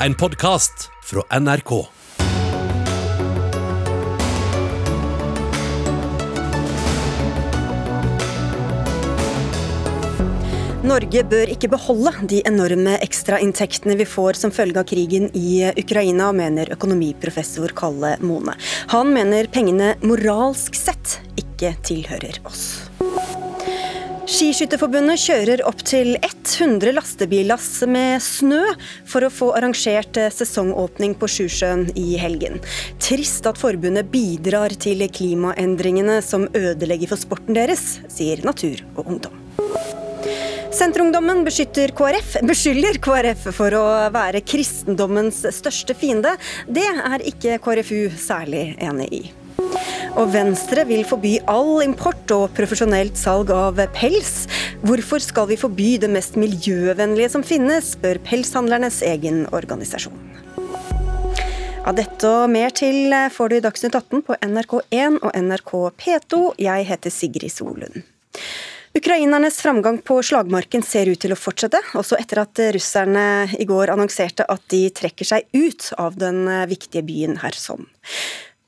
en podkast fra NRK. Norge bør ikke beholde de enorme ekstrainntektene vi får som følge av krigen i Ukraina, mener økonomiprofessor Kalle Mone. Han mener pengene moralsk sett ikke tilhører oss. Skiskytterforbundet kjører opptil 100 lastebillass med snø for å få arrangert sesongåpning på Sjusjøen i helgen. Trist at forbundet bidrar til klimaendringene som ødelegger for sporten deres, sier Natur og Ungdom. Senterungdommen KRF, beskylder KrF for å være kristendommens største fiende. Det er ikke KrFU særlig enig i. Og Venstre vil forby all import og profesjonelt salg av pels. Hvorfor skal vi forby det mest miljøvennlige som finnes, spør pelshandlernes egen organisasjon. Av dette og mer til får du i Dagsnytt 18 på NRK1 og NRK P2. Jeg heter Sigrid Solund. Ukrainernes framgang på slagmarken ser ut til å fortsette, også etter at russerne i går annonserte at de trekker seg ut av den viktige byen Kherson.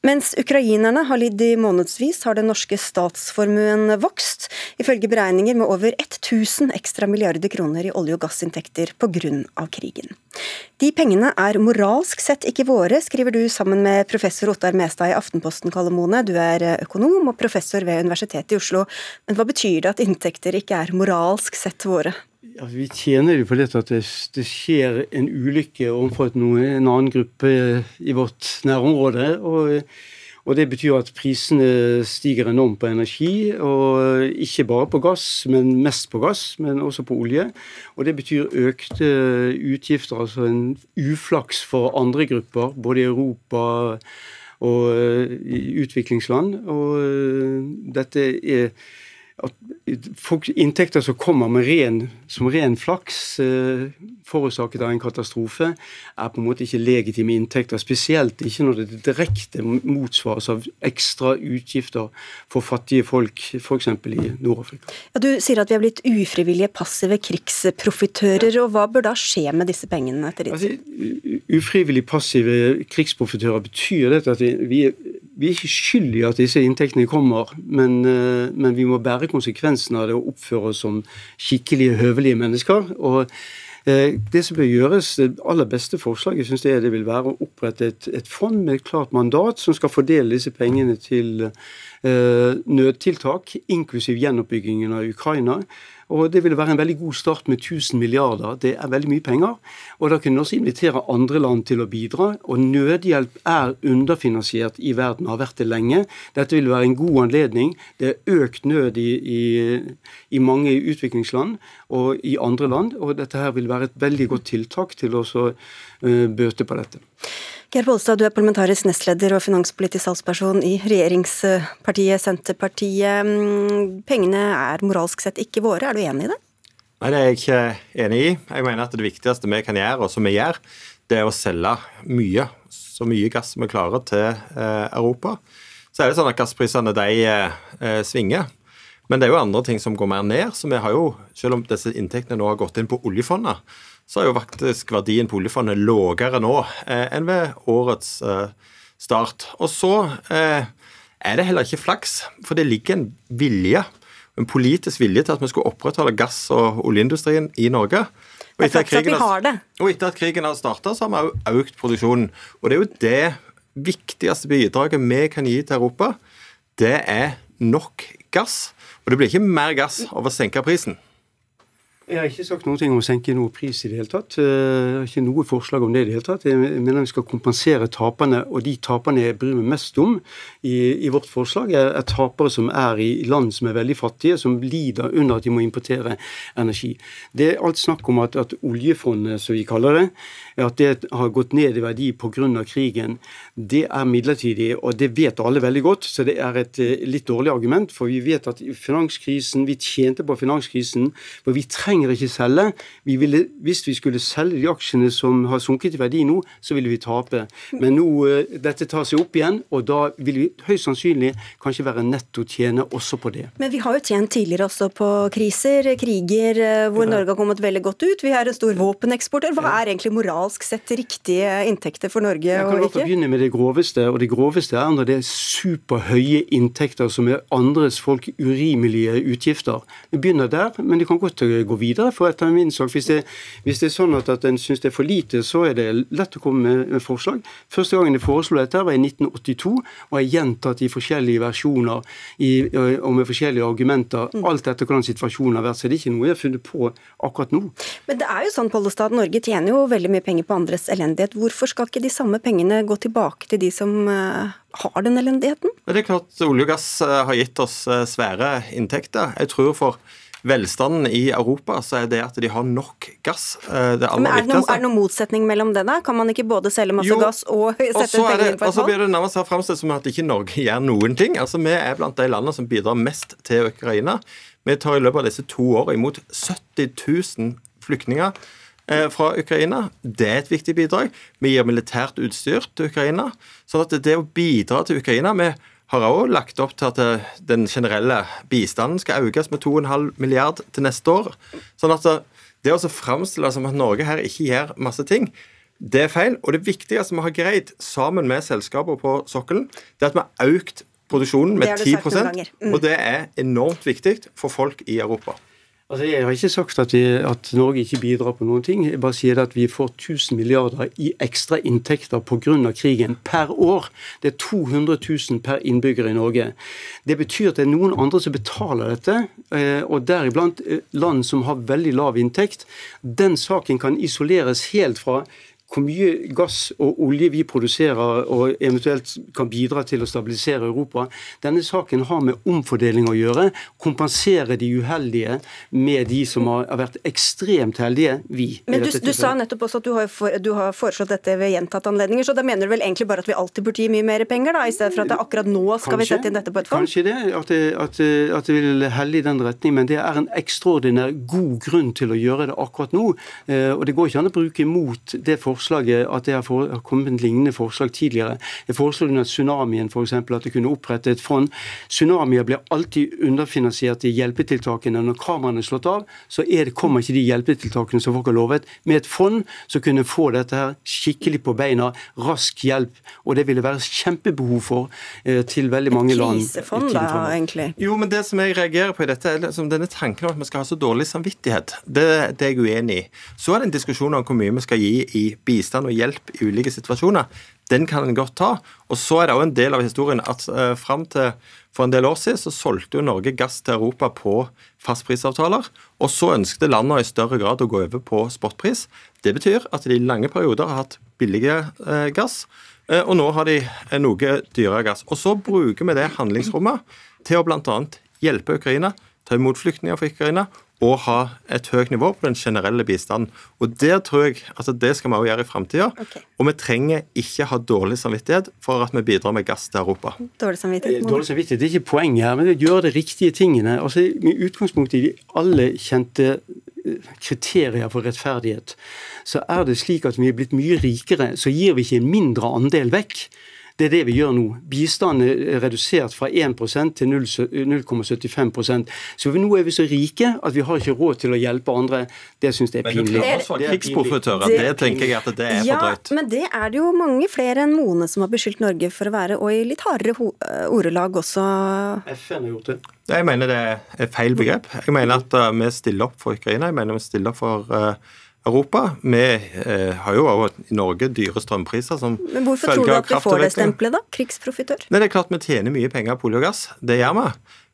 Mens ukrainerne har lidd i månedsvis, har den norske statsformuen vokst, ifølge beregninger med over 1000 ekstra milliarder kroner i olje- og gassinntekter pga. krigen. De pengene er moralsk sett ikke våre, skriver du sammen med professor Ottar Mestad i Aftenposten, Kalle Mone. Du er økonom og professor ved Universitetet i Oslo. Men hva betyr det at inntekter ikke er moralsk sett våre? Vi tjener jo på dette at det, det skjer en ulykke overfor en annen gruppe i vårt nærområde. Og, og, det betyr at prisene stiger enormt på energi. og Ikke bare på gass, men mest på gass, men også på olje. Og det betyr økte utgifter, altså en uflaks for andre grupper, både i Europa og i utviklingsland. Og dette er at inntekter som kommer med ren, som ren flaks, eh, forårsaket av en katastrofe, er på en måte ikke legitime inntekter. Spesielt ikke når det direkte motsvares av ekstra utgifter for fattige folk, f.eks. i Nord-Afrika. Ja, du sier at vi er blitt ufrivillige passive krigsprofitører. og Hva bør da skje med disse pengene? etter ditt? Altså, ufrivillig passive krigsprofitører betyr dette at vi, vi er ikke skyld i at disse inntektene kommer, men, eh, men, vi må bære konsekvensene av det å oppføre oss som skikkelige, høvelige mennesker. og eh, det som bør gjøres, det aller beste forslaget synes jeg det vil være å opprette et, et fond med et klart mandat som skal fordele disse pengene til eh, nødtiltak, inklusiv gjenoppbyggingen av Ukraina. Og Det ville være en veldig god start med 1000 milliarder. Det er veldig mye penger. Og Da kunne vi også invitere andre land til å bidra. Og Nødhjelp er underfinansiert i verden, har vært det lenge. Dette vil være en god anledning. Det er økt nød i, i, i mange utviklingsland og i andre land. Og dette her vil være et veldig godt tiltak til å uh, bøte på dette. Geir Pollestad, du er parlamentarisk nestleder og finanspolitisk salgsperson i regjeringspartiet Senterpartiet. Mm, pengene er moralsk sett ikke våre, er du enig i det? Nei, det er jeg ikke enig i. Jeg mener at det viktigste vi kan gjøre, og som vi gjør, det er å selge mye, så mye gass vi klarer til eh, Europa. Så er det sånn at gassprisene de eh, svinger. Men det er jo andre ting som går mer ned. så vi har jo, Selv om disse inntektene nå har gått inn på oljefondet, så er jo faktisk verdien på oljefondet lavere nå eh, enn ved årets eh, start. Og så eh, er det heller ikke flaks, for det ligger en vilje, en politisk vilje til at vi skal opprettholde gass- og oljeindustrien i Norge. Og etter, at krigen har, og etter at krigen har starta, så har vi òg økt produksjonen. Og det er jo det viktigste bidraget vi kan gi til Europa. Det er nok gass. Og det blir ikke mer gass av å senke prisen. Jeg har ikke sagt noe om å senke noe pris i det hele tatt. Eh, jeg har ikke noe forslag om det i det hele tatt. Jeg mener vi skal kompensere taperne, og de taperne jeg bryr meg mest om i, i vårt forslag, er, er, tapere som er i land som er veldig fattige, som lider under at de må importere energi. Det er alt snakk om at, at oljefondet, som vi kaller det, at det har gått ned i verdi pga. krigen. Det er midlertidig, og det vet alle veldig godt, så det er et eh, litt dårlig argument. For vi vet at finanskrisen, vi tjente på finanskrisen, for vi trenger ikke selge. Vi ville, hvis vi skulle selge de aksjene som har sunket i verdi nå, så ville vi tape. Men nå uh, dette tar seg opp igjen, og da vil vi høyst sannsynlig kanskje være nettotjener også på det. Men vi har jo tjent tidligere også på kriser, kriger, hvor hvor Norge har kommet veldig godt ut. Vi er en stor våpeneksporter. Hva er egentlig moralsk sett riktige inntekter for Norge Jeg kan og begynne med det groveste, og det groveste er når det er superhøye inntekter som er andres folk urimelige utgifter. Vi begynner der, men det kan godt gå videre. for etter min sak, Hvis det, hvis det er sånn at, at en syns det er for lite, så er det lett å komme med, med forslag. Første gangen jeg foreslo dette, var i 1982, og er gjentatt i forskjellige versjoner i, og med forskjellige argumenter alt etter hvordan situasjonen har vært. Så det er ikke noe jeg har funnet på akkurat nå. Men det er jo sånn, Pollestad, Norge tjener jo veldig mye penger på andres elendighet. Hvorfor skal ikke de samme pengene gå tilbake til de som uh, har den elendigheten? Det er klart Olje og gass eh, har gitt oss eh, svære inntekter. Jeg tror for velstanden i Europa så er det at de har nok gass det aller Men er det, noen, er det noen motsetning mellom det? da? Kan man ikke både selge masse Jo, gass og sette er penger inn på og så blir det nærmest her framstilt som at ikke Norge gjør noen ting. Altså, Vi er blant de landene som bidrar mest til Ukraina. Vi tar i løpet av disse to årene imot 70 000 flyktninger eh, fra Ukraina. Det er et viktig bidrag. Vi gir militært utstyr til Ukraina. sånn at det å bidra til Ukraina Vi har også lagt opp til at eh, den generelle bistanden skal økes med 2,5 milliard til neste år. Sånn at eh, det å framstille som at Norge her ikke gjør masse ting, det er feil. Og det viktigste vi har greid sammen med selskaper på sokkelen, det er at vi har økt produksjonen med 10 sagt. Mm. Og det er enormt viktig for folk i Europa. Altså, Jeg har ikke sagt at, vi, at Norge ikke bidrar på noen ting. Jeg bare sier at vi får 1000 milliarder i ekstra inntekter pga. krigen per år. Det er 200 000 per innbygger i Norge. Det betyr at det er noen andre som betaler dette, eh, og deriblant eh, land som har veldig lav inntekt. Den saken kan isoleres helt fra hvor mye gass og olje vi produserer og eventuelt kan bidra til å stabilisere Europa. Denne saken har med omfordeling å gjøre. Kompensere de uheldige med de som har vært ekstremt heldige. Vi. Men du, du sa nettopp også at du har, for, du har foreslått dette ved gjentatte anledninger, så da mener du vel egentlig bare at vi alltid burde gi mye mer penger, da, i stedet for at det akkurat nå skal vi sette inn dette på et fond? Kanskje det, at det, at, at det vil helle i den retning, men det er en ekstraordinær god grunn til å gjøre det akkurat nå. Eh, og Det går ikke an å bruke imot det forslaget at det har, kommet en lignende forslag tidligere. Jeg foreslo under tsunamien for eksempel, at det kunne opprette et fond. Tsunamier blir alltid underfinansiert i hjelpetiltakene. Når kameraene er slått av, så er det, kommer ikke de hjelpetiltakene som folk har lovet. Med et fond så kunne få dette her skikkelig på beina, rask hjelp. Og det ville være kjempebehov for eh, til veldig mange land. Et Krisefond, da, egentlig. Jo, men det som jeg reagerer på i dette, er liksom denne tanken om at vi skal ha så dårlig samvittighet. Det, det er jeg uenig i. Så er det en diskusjon om hvor mye vi skal gi i bistand og hjelp i ulike situasjoner. Den kan en godt ta. Og så er det òg en del av historien at uh, fram til for en del år siden så solgte jo Norge gass til Europa på fastprisavtaler. Og så ønsket landene i større grad å gå over på spotpris. Det betyr at de i lange perioder har hatt billige eh, gass. Eh, Og nå har de eh, noe dyrere gass. Og så bruker vi det handlingsrommet til å bl.a. hjelpe Ukraina, ta imot flyktninger fra Ukraina og ha et høyt nivå på den generelle bistanden. Og der tror jeg altså Det skal vi også gjøre i framtida. Okay. Og vi trenger ikke ha dårlig samvittighet for at vi bidrar med gass til Europa. Dårlig samvittighet. Dårlig samvittighet, Det er ikke poenget her, men det gjør å de riktige tingene. Altså, Med utgangspunkt i de alle kjente eh, kriterier for rettferdighet, så er det slik at vi er blitt mye rikere, så gir vi ikke en mindre andel vekk. Det er det vi gjør nå. Bistanden er redusert fra 1% til 0,75% Så nå er vi så rike at vi har ikke råd til å hjelpe andre. Det syns jeg er pinlig. Men du Det er krigsprofitører, Det- det tenker jeg at det er ja, for drøyt. men det er det jo mange flere enn Mone som har beskyldt Norge for å være, og i litt hardere eh, ordelag også. FN har gjort det. Jeg mener det er feil begrep. Jeg mener at uh, vi stiller opp for Ukraina. Jeg mener vi stiller opp for uh, Europa. Vi eh, har jo også i Norge dyre strømpriser som Men hvorfor tror du at vi får det stempelet, da? Krigsprofitør? Nei, Det er klart vi tjener mye penger på olje og gass. Det gjør vi.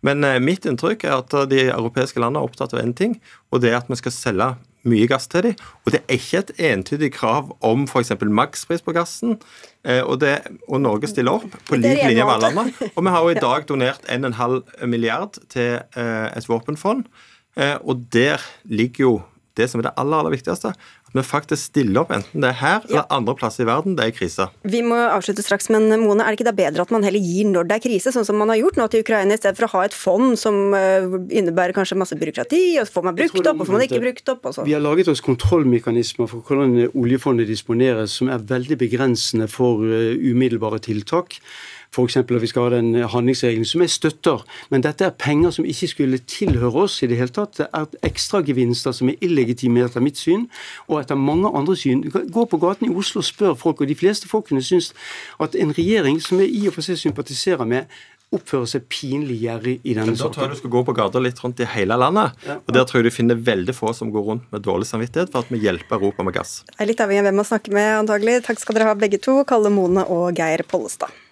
Men eh, mitt inntrykk er at eh, de europeiske landene er opptatt av én ting, og det er at vi skal selge mye gass til dem. Og det er ikke et entydig krav om f.eks. makspris på gassen. Eh, og, det, og Norge stiller opp på lik linje med alle andre. Og vi har jo i dag donert 1,5 milliard til eh, et våpenfond, eh, og der ligger jo det som er det aller, aller viktigste. At vi faktisk stiller opp, enten det er her ja. eller andre plasser i verden det er krise. Vi må avslutte straks, men Mone, er det ikke da bedre at man heller gir når det er krise, sånn som man har gjort nå til Ukraina, i stedet for å ha et fond som eh, innebærer kanskje masse byråkrati, og så får man brukt opp, og så får man ikke brukt opp, og så Vi har laget oss kontrollmekanismer for hvordan oljefondet disponeres, som er veldig begrensende for eh, umiddelbare tiltak. F.eks. at vi skal ha den handlingsregelen, som jeg støtter. Men dette er penger som ikke skulle tilhøre oss i det hele tatt. Det er ekstragevinster som er illegitime etter mitt syn, og etter mange andre syn. Gå på gaten i Oslo og spør folk, og de fleste folkene syns at en regjering som jeg i og for seg sympatiserer med, oppfører seg pinlig gjerrig i denne saken. Da tror jeg du skal gå på gata litt rundt i hele landet. Ja. og Der tror jeg du finner veldig få som går rundt med dårlig samvittighet for at vi hjelper Europa med gass. Jeg er litt avhengig av hvem man snakker med, antagelig. Takk skal dere ha begge to, Kalle Mone og Geir Pollestad.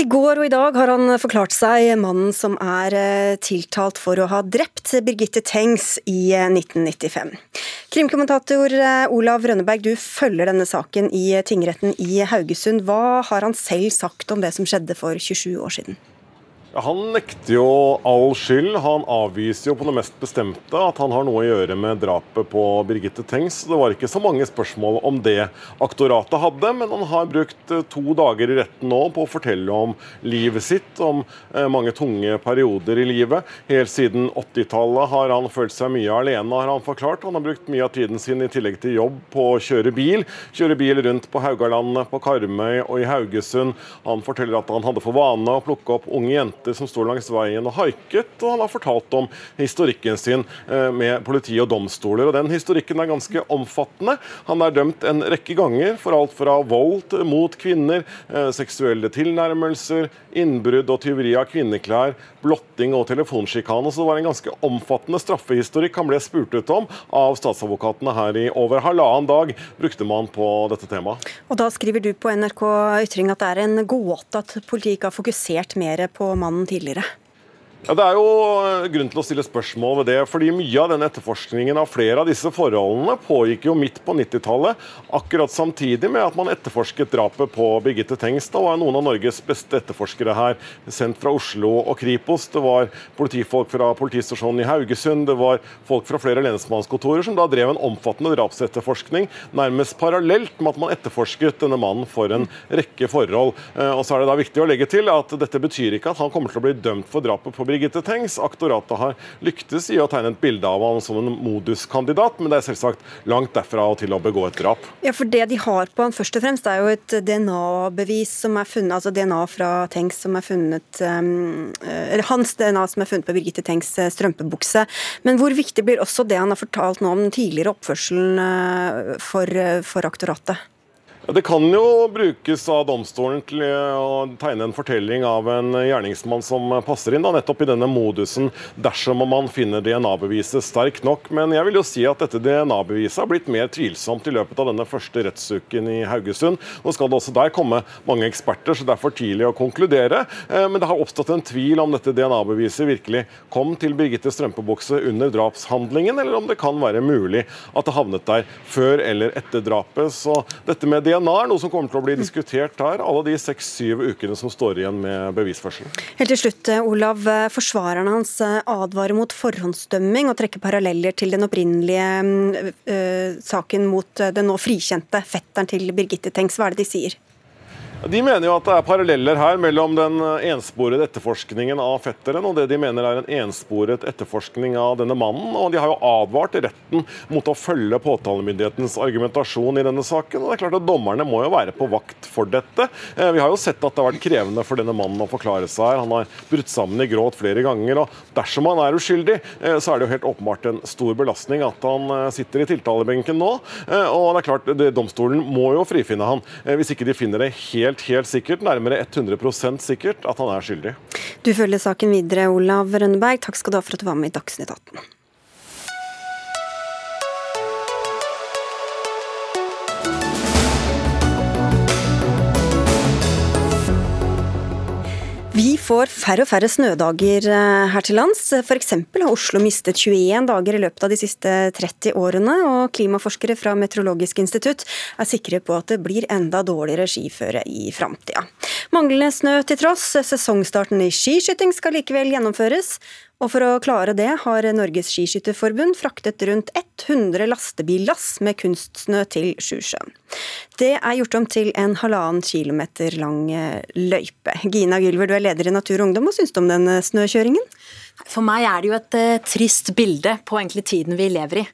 I går og i dag har han forklart seg, mannen som er eh, tiltalt for å ha drept Birgitte Tengs i 1995. Eh, Krimkommentator eh, Olav Rønneberg, du følger denne saken i tingretten i Haugesund. Hva har han selv sagt om det som skjedde for 27 år siden? Han nekter jo all skyld. Han avviser jo på det mest bestemte at han har noe å gjøre med drapet på Birgitte Tengs. Det var ikke så mange spørsmål om det aktoratet hadde, men han har brukt eh, to dager i retten nå på å fortelle om livet sitt, om eh, mange tunge perioder i livet. Helt siden 80-tallet har han følt seg mye alene, har han forklart. Han har brukt mye av tiden sin i tillegg til jobb på å kjøre bil. Kjøre bil rundt på Haugalandet, på Karmøy og i Haugesund. Han forteller at han hadde for vane å plukke opp unge jenter jenter som sto langs veien og haiket, og han har fortalt om historikken sin eh, med politi og domstoler. og Den historikken er ganske omfattende. Han er dømt en rekke ganger for alt fra vold mot kvinner, eh, seksuelle tilnærmelser, innbrudd og tyveri av kvinneklær, blotting og telefonsjikane. Så det var en ganske omfattende straffehistorikk han ble spurt ut om av statsadvokatene her i over halvannen dag, brukte man på dette temaet. Og Da skriver du på NRK Ytring at det er en gåte at politiet ikke har fokusert mer på mannen tidligere. Ja, Det er jo eh, grunn til å stille spørsmål ved det. fordi Mye av den etterforskningen av flere av disse forholdene pågikk jo midt på 90-tallet. Akkurat samtidig med at man etterforsket drapet på Birgitte Tengstad. var noen av Norges beste etterforskere her, sendt fra Oslo og Kripos. Det var politifolk fra politistasjonen i Haugesund, det var folk fra flere lensmannskontorer som da drev en omfattende drapsetterforskning, nærmest parallelt med at man etterforsket denne mannen for en rekke forhold. Eh, og så er det da viktig å legge til at Dette betyr ikke at han kommer til å bli dømt for drapet på Birgitte Tengs. Aktoratet har lyktes i å tegne et bilde av ham som en moduskandidat, men det er selvsagt langt derfra og til å begå et drap. Ja, for Det de har på han først og fremst, er jo et DNA-bevis som er funnet, altså DNA fra Tengs som er funnet um, eller Hans DNA som er funnet på Birgitte Tengs eh, strømpebukse. Men hvor viktig blir også det han har fortalt nå om den tidligere oppførselen eh, for, for aktoratet? Det kan jo brukes av domstolen til å tegne en fortelling av en gjerningsmann som passer inn da, nettopp i denne modusen, dersom man finner DNA-beviset sterkt nok. Men jeg vil jo si at dette DNA-beviset har blitt mer tvilsomt i løpet av denne første rettsuken i Haugesund. Nå skal det også der komme mange eksperter, så det er for tidlig å konkludere. Eh, men det har oppstått en tvil om dette DNA-beviset virkelig kom til Birgitte strømpebukse under drapshandlingen, eller om det kan være mulig at det havnet der før eller etter drapet. Så dette med DNA er noe som kommer til å bli diskutert her alle de seks-syv ukene som står igjen med bevisførsel. Helt til slutt, Olav. Forsvarerne hans eh, advarer mot forhåndsdømming og trekker paralleller til den opprinnelige uh, saken mot den nå frikjente fetteren til Birgitte Tengs. Hva er det de sier? De mener jo at det er paralleller her mellom den ensporede etterforskningen av fetteren og det de mener er en ensporet etterforskning av denne mannen. og De har jo advart retten mot å følge påtalemyndighetens argumentasjon i denne saken. og det er klart at Dommerne må jo være på vakt for dette. Eh, vi har jo sett at det har vært krevende for denne mannen å forklare seg. her. Han har brutt sammen i gråt flere ganger. og Dersom han er uskyldig, eh, så er det jo helt åpenbart en stor belastning at han eh, sitter i tiltalebenken nå. og det er klart, Domstolen må jo frifinne han hvis ikke de finner det helt helt, helt sikkert, nærmere 100% sikkert, at han er skyldig. Du følger saken videre, Olav Rønneberg. Takk skal du ha for at du var med i Dagsnytt 18. Vi får færre og færre snødager eh, her til lands. F.eks. har Oslo mistet 21 dager i løpet av de siste 30 årene, og klimaforskere fra Meteorologisk institutt er sikre på at det blir enda dårligere skiføre i framtida. Manglende snø til tross, sesongstarten i skiskyting skal likevel gjennomføres. Og for å klare det har Norges Skiskytterforbund fraktet rundt 100 lastebillass med kunstsnø til Sjusjøen. Det er gjort om til en halvannen kilometer lang eh, løype. Gina Gylver, du er leder i Natur og Ungdom, og syns du om den eh, snøkjøringen? For meg er det jo et uh, trist bilde på egentlig tiden vi lever i,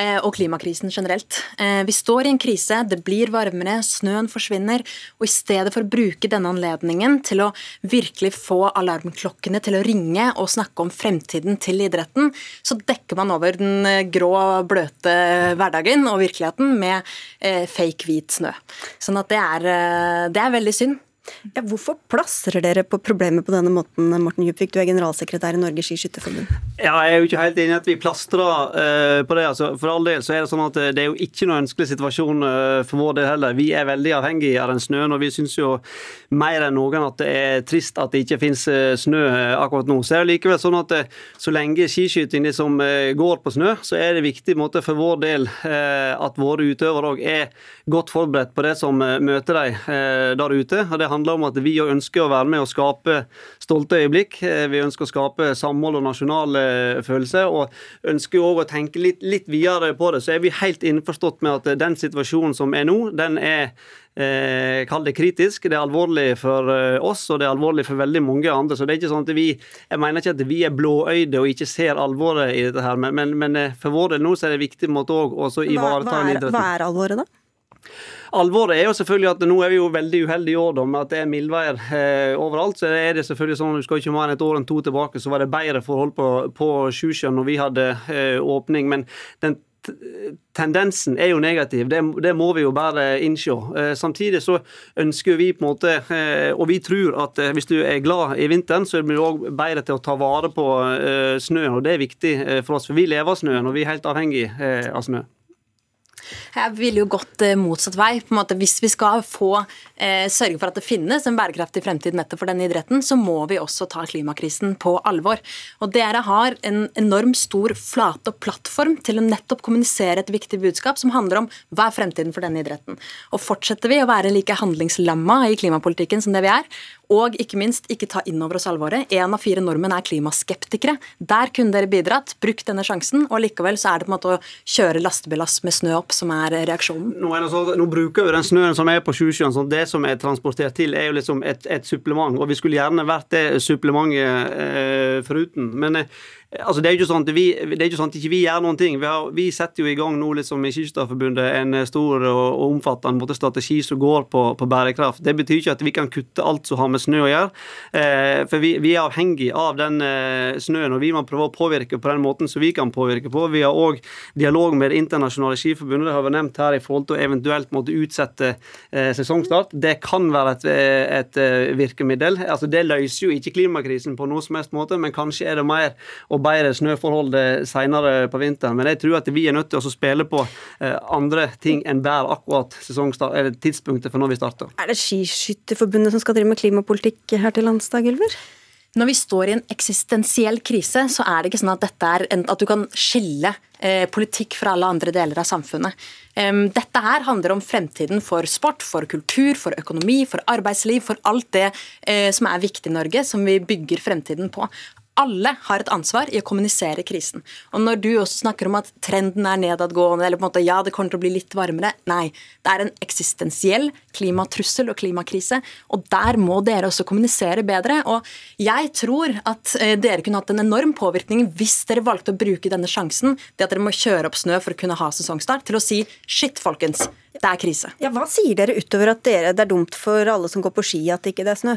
uh, og klimakrisen generelt. Uh, vi står i en krise, det blir varmere, snøen forsvinner, og i stedet for å bruke denne anledningen til å virkelig få alarmklokkene til å ringe og snakke om fremtiden til idretten, så dekker man over den grå, bløte hverdagen og virkeligheten med fake hvit snø. Sånn at det er, det er veldig synd. Ja, hvorfor plasser dere på problemet på denne måten, Morten Djupvik, du er generalsekretær i Norges Skiskytterforbund? Ja, jeg er jo ikke helt enig i at vi plastrer uh, på det. Altså, for all del så er det sånn at eh, det er jo ikke noen ønskelig situasjon uh, for vår del heller. Vi er veldig avhengige av den snøen, og vi syns jo mer enn noen at det er trist at det ikke finnes snø akkurat nå. Så er det likevel sånn at så lenge skiskyting liksom går på snø, så er det viktig måte, for vår del at våre utøvere òg er godt forberedt på det som møter dem der ute. og det handler om at vi ønsker å være med og skape stolte øyeblikk. Eh, vi ønsker å skape samhold og nasjonal eh, følelse, og ønsker òg å tenke litt, litt, videre på det. Så er vi helt innforstått med at den situasjonen som er nå, den er eh, Kall det kritisk. Det er alvorlig for eh, oss, og det er alvorlig for veldig mange andre. Så det er ikke sånn at vi Jeg mener ikke at vi er blåøyde og ikke ser alvoret i dette her, men, men, men for vår del nå så er det viktig måte òg å ivareta idretten. Hva er alvoret, da? Alvoret er jo selvfølgelig at nå er vi jo veldig uheldige i år da, med at det er mildvær eh, overalt. Så er det selvfølgelig sånn, Du skal ikke mer enn et år enn to tilbake, så var det bedre forhold på, på Sjusjøen når vi hadde eh, åpning. Men den tendensen er jo negativ, det, det, må vi jo bare innse. Eh, samtidig så ønsker vi på en måte, eh, og vi tror at eh, hvis du er glad i vinteren, så blir du òg bedre til å ta vare på eh, snøen. og Det er viktig eh, for oss, for vi lever av snøen, og vi er helt avhengig eh, av snø. Jeg ville jo gått eh, motsatt vei. på en måte Hvis vi skal få eh, sørge for at det finnes en bærekraftig fremtid nettopp for denne idretten, så må vi også ta klimakrisen på alvor. Og Dere har en enorm stor flate og plattform til å nettopp kommunisere et viktig budskap som handler om hva er fremtiden for denne idretten. Og Fortsetter vi å være like handlingslamma i klimapolitikken som det vi er, og ikke minst ikke ta inn over oss alvoret. Én av fire nordmenn er klimaskeptikere. Der kunne dere bidratt, brukt denne sjansen, og likevel så er det på en måte å kjøre lastebillass med snø opp som er reaksjonen. Nå, er så, nå bruker vi den snøen som er på Sjusjøen, sånn det som er transportert til, er jo liksom et, et supplement. Og vi skulle gjerne vært det supplementet eh, foruten. Men eh, Altså, det er ikke sånn at vi, ikke sånn at ikke vi gjør noen ting. Vi, har, vi setter jo i gang nå liksom i Skiskytterforbundet en stor og, og omfattende måte, strategi som går på, på, bærekraft. Det betyr ikke at vi kan kutte alt som har med snø å gjøre. Eh, for vi, vi, er avhengig av den eh, snøen, og vi må prøve å påvirke på den måten som vi kan påvirke på. Vi har òg dialog med Det internasjonale skiforbundet, det har vært nevnt her, i forhold til å eventuelt måtte utsette eh, sesongstart. Det kan være et, eh, et, et eh, virkemiddel. Altså, det løser jo ikke klimakrisen på noe som helst måte, men kanskje er det mer å bedre snøforhold senere på vinteren. Men jeg tror at vi er nødt til å spille på eh, andre ting enn bare akkurat eller tidspunktet for når vi starter. Er det Skiskytterforbundet som skal drive med klimapolitikk her til lands, da, Gylver? Når vi står i en eksistensiell krise, så er det ikke sånn at, dette er en, at du kan skille eh, politikk fra alle andre deler av samfunnet. Um, dette her handler om fremtiden for sport, for kultur, for økonomi, for arbeidsliv, for alt det eh, som er viktig i Norge, som vi bygger fremtiden på alle har et ansvar i å kommunisere krisen. Og når du også snakker om at trenden er nedadgående, eller på en måte ja, det kommer til å bli litt varmere Nei. Det er en eksistensiell klimatrussel og klimakrise, og der må dere også kommunisere bedre. Og jeg tror at eh, dere kunne hatt en enorm påvirkning hvis dere valgte å bruke denne sjansen, det at dere må kjøre opp snø for å kunne ha sesongstart, til å si shit, folkens, det er krise. Ja, Hva sier dere utover at dere, det er dumt for alle som går på ski at ikke det er snø?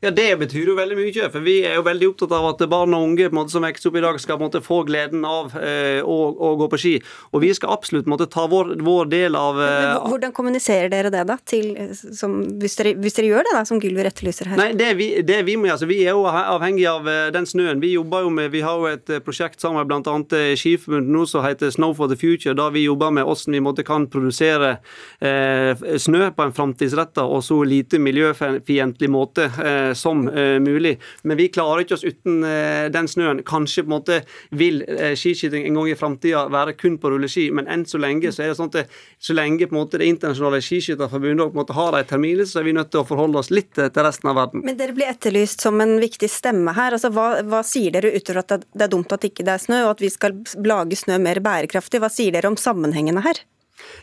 Ja, Det betyr jo veldig mye. For vi er jo veldig opptatt av at barn og unge måte, som vokser opp i dag, skal måte, få gleden av eh, å, å, gå på ski. Og vi skal absolutt måtte, ta vår, vår del av eh, Hvordan kommuniserer dere det, da? Til, som, hvis, dere, hvis, dere, gjør det, da, som Gylver etterlyser her? Nei, det vi, det vi må altså, Vi er jo avhengig av eh, den snøen. Vi jobber jo med, vi har jo et eh, prosjekt sammen med bl.a. Eh, Skiforbundet nå som heter Snow for the Future, da vi jobber med hvordan vi måtte, kan produsere eh, snø på en framtidsretta og så lite miljøfiendtlig måte. Eh, som mulig. Men vi klarer ikke oss uten den snøen. Kanskje på en måte vil skiskyting en gang i framtida være kun på rulleski, men enn så lenge så er det sånn at så lenge på en måte det internasjonale skiskytterforbundet har en termin, så er vi nødt til å forholde oss litt til resten av verden. Men dere blir etterlyst som en viktig stemme her. Altså, hva, hva sier dere utover at det er dumt at ikke det er snø, og at vi skal lage snø mer bærekraftig? Hva sier dere om sammenhengene her?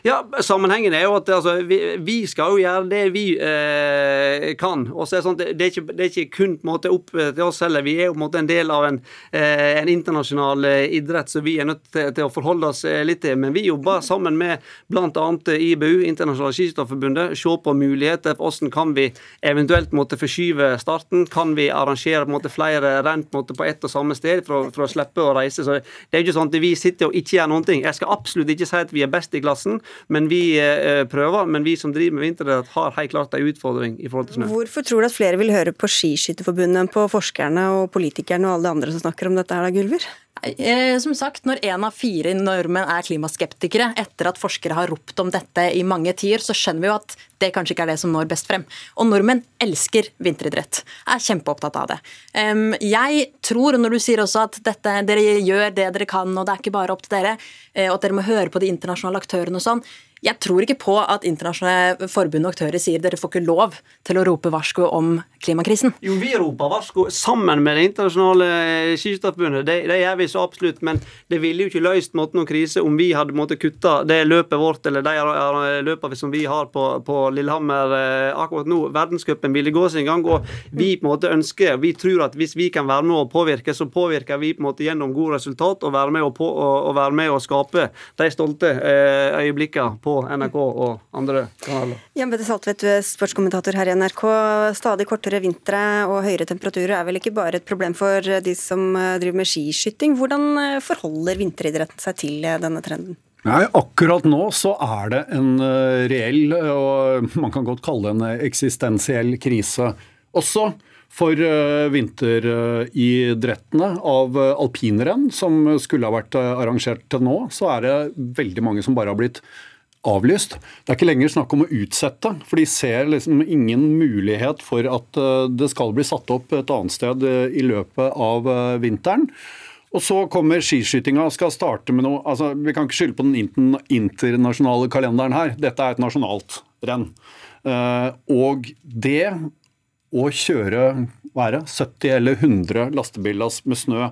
Ja, Sammenhengen er jo at altså, vi, vi, skal jo gjøre det vi eh, kan. og så er Det sånn, det, er ikke, det er ikke kun måte opp til oss heller. Vi er jo på en måte en del av en, eh, en internasjonal eh, idrett så vi er nødt til, til, å forholde oss eh, litt til. Men vi jobber sammen med bl.a. IBU, Internasjonale Skiskytterforbundet, se på muligheter for hvordan kan vi eventuelt måtte forskyve starten. Kan vi arrangere på en måte flere renn på, på ett og samme sted for, for, å slippe å reise. Så Det er jo ikke sånn at vi sitter og ikke gjør noen ting. Jeg skal absolutt ikke si at vi er best i klassen. Men vi eh, prøver. Men vi som driver med vinteridrett, har helt klart en utfordring i forhold til snø. Hvorfor tror du at flere vil høre på Skiskytterforbundet, på forskerne og politikerne og alle de andre som snakker om dette her, da, Gulver? Eh, som sagt, Når én av fire nordmenn er klimaskeptikere, etter at forskere har ropt om dette i mange tider, så skjønner vi jo at det kanskje ikke er det som når best frem. Og nordmenn elsker vinteridrett. Er kjempeopptatt av det. Jeg tror, når du sier også at dette, dere gjør det dere kan, og det er ikke bare opp til dere, eh, og at dere må høre på de internasjonale aktørene og sånn, jeg tror ikke på at internasjonale forbund og aktører sier dere får ikke lov til å rope varsko om klimakrisen. Jo, vi roper varsko sammen med det internasjonale skiskytterforbundet. Det, det, gjør vi så absolutt. Men det ville jo ikke løst måtte, noen krise om vi hadde måttet kutte det løpet vårt eller de løpene som vi har på, på Lillehammer eh, akkurat nå. Verdenscupen ville gå sin gang. Og vi på en måte ønsker, vi tror at hvis vi kan være med å påvirke, så påvirker vi på en måte gjennom gode resultat og være med å, på, og, og være med og skape de stolte eh, øyeblikkene på på NRK og andre kanaler. Jan Bette Saltvedt, du er sportskommentator her i NRK. Stadig kortere vintre og høyere temperaturer er vel ikke bare et problem for de som eh, driver med skiskyting. Hvordan eh, forholder vinteridretten seg til eh, denne trenden? Nei, Akkurat nå så er det en reell, og man kan godt kalle det en eksistensiell krise. Også for vinteridrettene av alpinrenn, som skulle ha vært arrangert til nå, så er det veldig mange som bare har blitt avlyst. Det er ikke lenger snakk om å utsette, for de ser liksom ingen mulighet for at eh, det skal bli satt opp et annet sted eh, i løpet av eh, vinteren. Og så kommer skiskytinga og skal starte med noe altså Vi kan ikke skylde på den internasjonale kalenderen her. Dette er et nasjonalt renn. Og det å kjøre være 70 eller 100 lastebillass med snø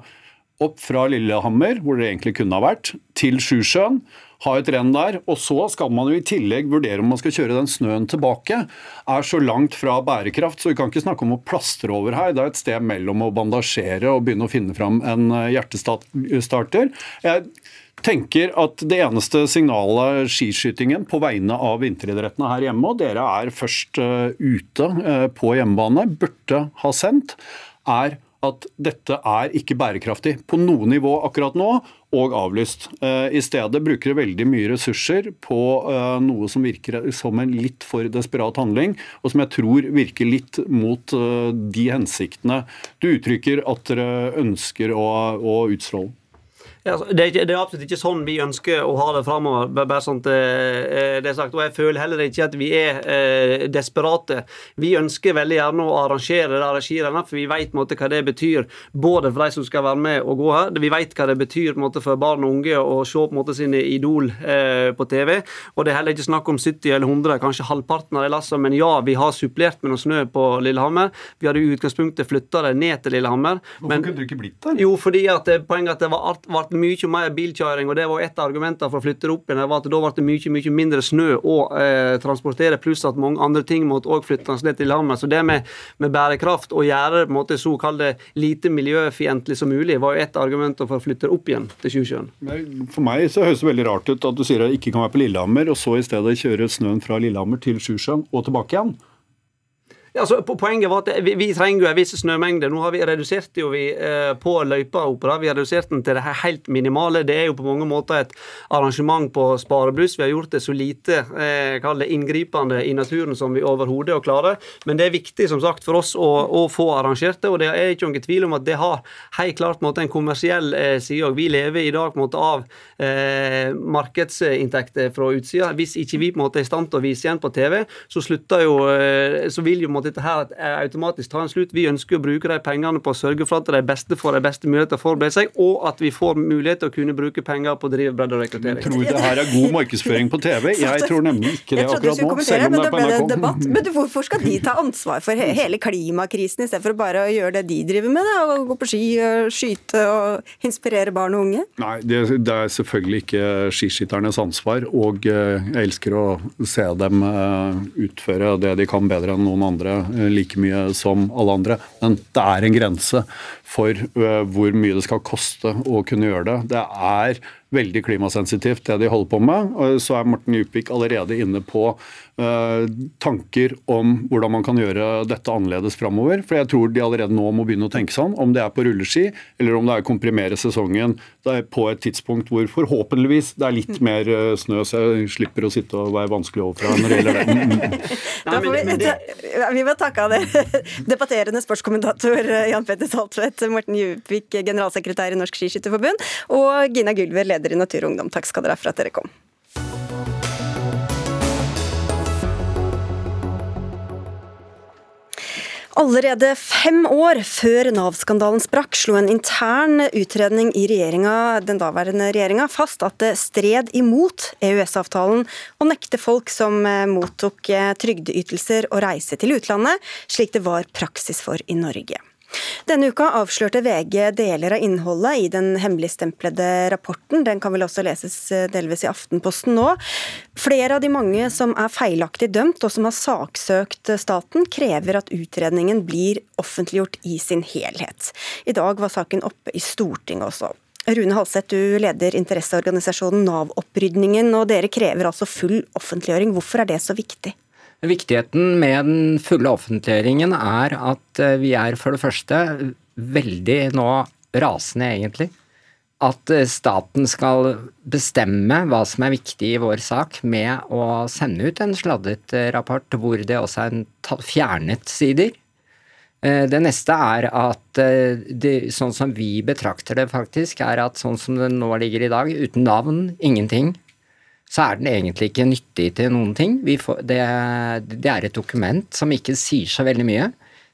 opp fra Lillehammer, hvor det egentlig kunne ha vært, til Sjusjøen ha et renn der. Og så skal man jo i tillegg vurdere om man skal kjøre den snøen tilbake. Er så langt fra bærekraft, så vi kan ikke snakke om å plastre over her. Det er et sted mellom å bandasjere og begynne å finne fram en eh, hjertestarter. Jeg tenker at det eneste signalet skiskytingen på vegne av vinteridrettene her hjemme, og dere er først eh, ute eh, på hjemmebane, burde ha sendt, er at dette er ikke bærekraftig på noe nivå akkurat nå, og avlyst. Eh, I stedet bruker de veldig mye ressurser på eh, noe som virker som en litt for desperat handling, og som jeg tror virker litt mot eh, de hensiktene du uttrykker at dere ønsker å, å utstråle. Ja, det, er ikke, det, er absolutt ikke sånn vi ønsker å ha det framover. Bare sånn at eh, det er sagt. Og jeg føler heller ikke at vi er eh, desperate. Vi ønsker veldig gjerne å arrangere det regirennet, for vi vet måte, hva det betyr både for de som skal være med og gå her, vi vet hva det betyr måte, for barn og unge å se på måte, sine idol eh, på TV. Og det er heller ikke snakk om 70 eller 100, kanskje halvparten av de lassene. Men ja, vi har supplert med noe snø på Lillehammer. Vi hadde i utgangspunktet flytta det ned til Lillehammer. Hvorfor men, kunne du ikke blitt der? Jo, fordi at poenget at det var, var mye mer bilkjøring, og det var et av argumentene for å flytte det opp igjen. var at Da ble det mye mye mindre snø å eh, transportere, pluss at mange andre ting måtte også flyttes ned til landet. Så det med, med bærekraft og gjøre på en måte så det lite miljøfiendtlig som mulig, var jo et av argumentene for å flytte det opp igjen til Sjusjøen. For meg så høres det veldig rart ut at du sier at det ikke kan være på Lillehammer, og så i stedet kjøre snøen fra Lillehammer til Sjusjøen og tilbake igjen. Ja, altså, poenget var at vi, vi trenger jo en viss snømengde. Nå har vi redusert jo vi eh, på løypeopera. Vi har redusert den til det helt minimale. Det er jo på mange måter et arrangement på sparebluss. Vi har gjort det så lite eh, det inngripende i naturen som vi overhodet klarer. Men det er viktig som sagt for oss å, å, få arrangert det, og det er ikke noen tvil om at det har helt klart måte, en kommersiell eh, side òg. Vi lever i dag måte av eh, markedsinntekter fra utsida. Hvis ikke vi på måte er i stand til å vise igjen på TV, så slutter jo, eh, så vil jo at dette her automatisk tar en slutt. Vi ønsker å bruke de pengene på å sørge for at de beste får de beste muligheter til å forberede seg, og at vi får mulighet til å kunne bruke penger på å drive bredde og rekruttering. Tror det her er god markedsføring på TV? Jeg tror nemlig ikke det akkurat nå, selv om det er på NRK. Debatt. Men hvorfor skal de ta ansvar for hele klimakrisen istedenfor bare å gjøre det de driver med? Da, Gå på ski, skyte og inspirere barn og unge? Nei, det, det er selvfølgelig ikke skiskytternes ansvar. Og eh, jeg elsker å se dem eh, utføre det de kan bedre enn noen andre, eh, like mye som alle andre. Men det er en grense for hvor mye det skal koste å kunne gjøre det. Det er veldig klimasensitivt, det de holder på med. Så er Morten Djupvik allerede inne på uh, tanker om hvordan man kan gjøre dette annerledes framover. For jeg tror de allerede nå må begynne å tenke sånn, om det er på rulleski eller om det er å komprimere sesongen på et tidspunkt hvor forhåpentligvis det er litt mer uh, snø, så jeg slipper å sitte og være vanskelig overfra når det gjelder det. vi må takke av det. Debatterende sportskommentator eh, Jan Petter Saltvedt, Morten Djupvik, generalsekretær i Norsk Skiskytterforbund, og Gina Gulver, leder leder i Natur og Ungdom. Takk skal dere ha for at dere kom. Allerede fem år før Nav-skandalen sprakk, slo en intern utredning i den daværende regjeringa fast at det stred imot EØS-avtalen å nekte folk som eh, mottok eh, trygdeytelser å reise til utlandet, slik det var praksis for i Norge. Denne uka avslørte VG deler av innholdet i den hemmeligstemplede rapporten. Den kan vel også leses eh, delvis i Aftenposten nå. Flere av de mange som er feilaktig dømt og som har saksøkt staten, krever at utredningen blir offentliggjort i sin helhet. I dag var saken oppe i Stortinget også. Rune Halseth, du leder interesseorganisasjonen Nav-opprydningen, og dere krever altså full offentliggjøring. Hvorfor er det så viktig? Viktigheten med den fulle offentliggjøringen er at eh, vi er for det første veldig nå rasende, egentlig. At eh, staten skal bestemme hva som er viktig i vår sak med å sende ut en sladdet eh, rapport hvor det også er fjernet sider. Det neste er at det, sånn som vi betrakter det faktisk, er at sånn som det nå ligger i dag, uten navn, ingenting, så er den egentlig ikke nyttig til noen ting. Får, det, det, er et dokument som ikke sier så veldig mye.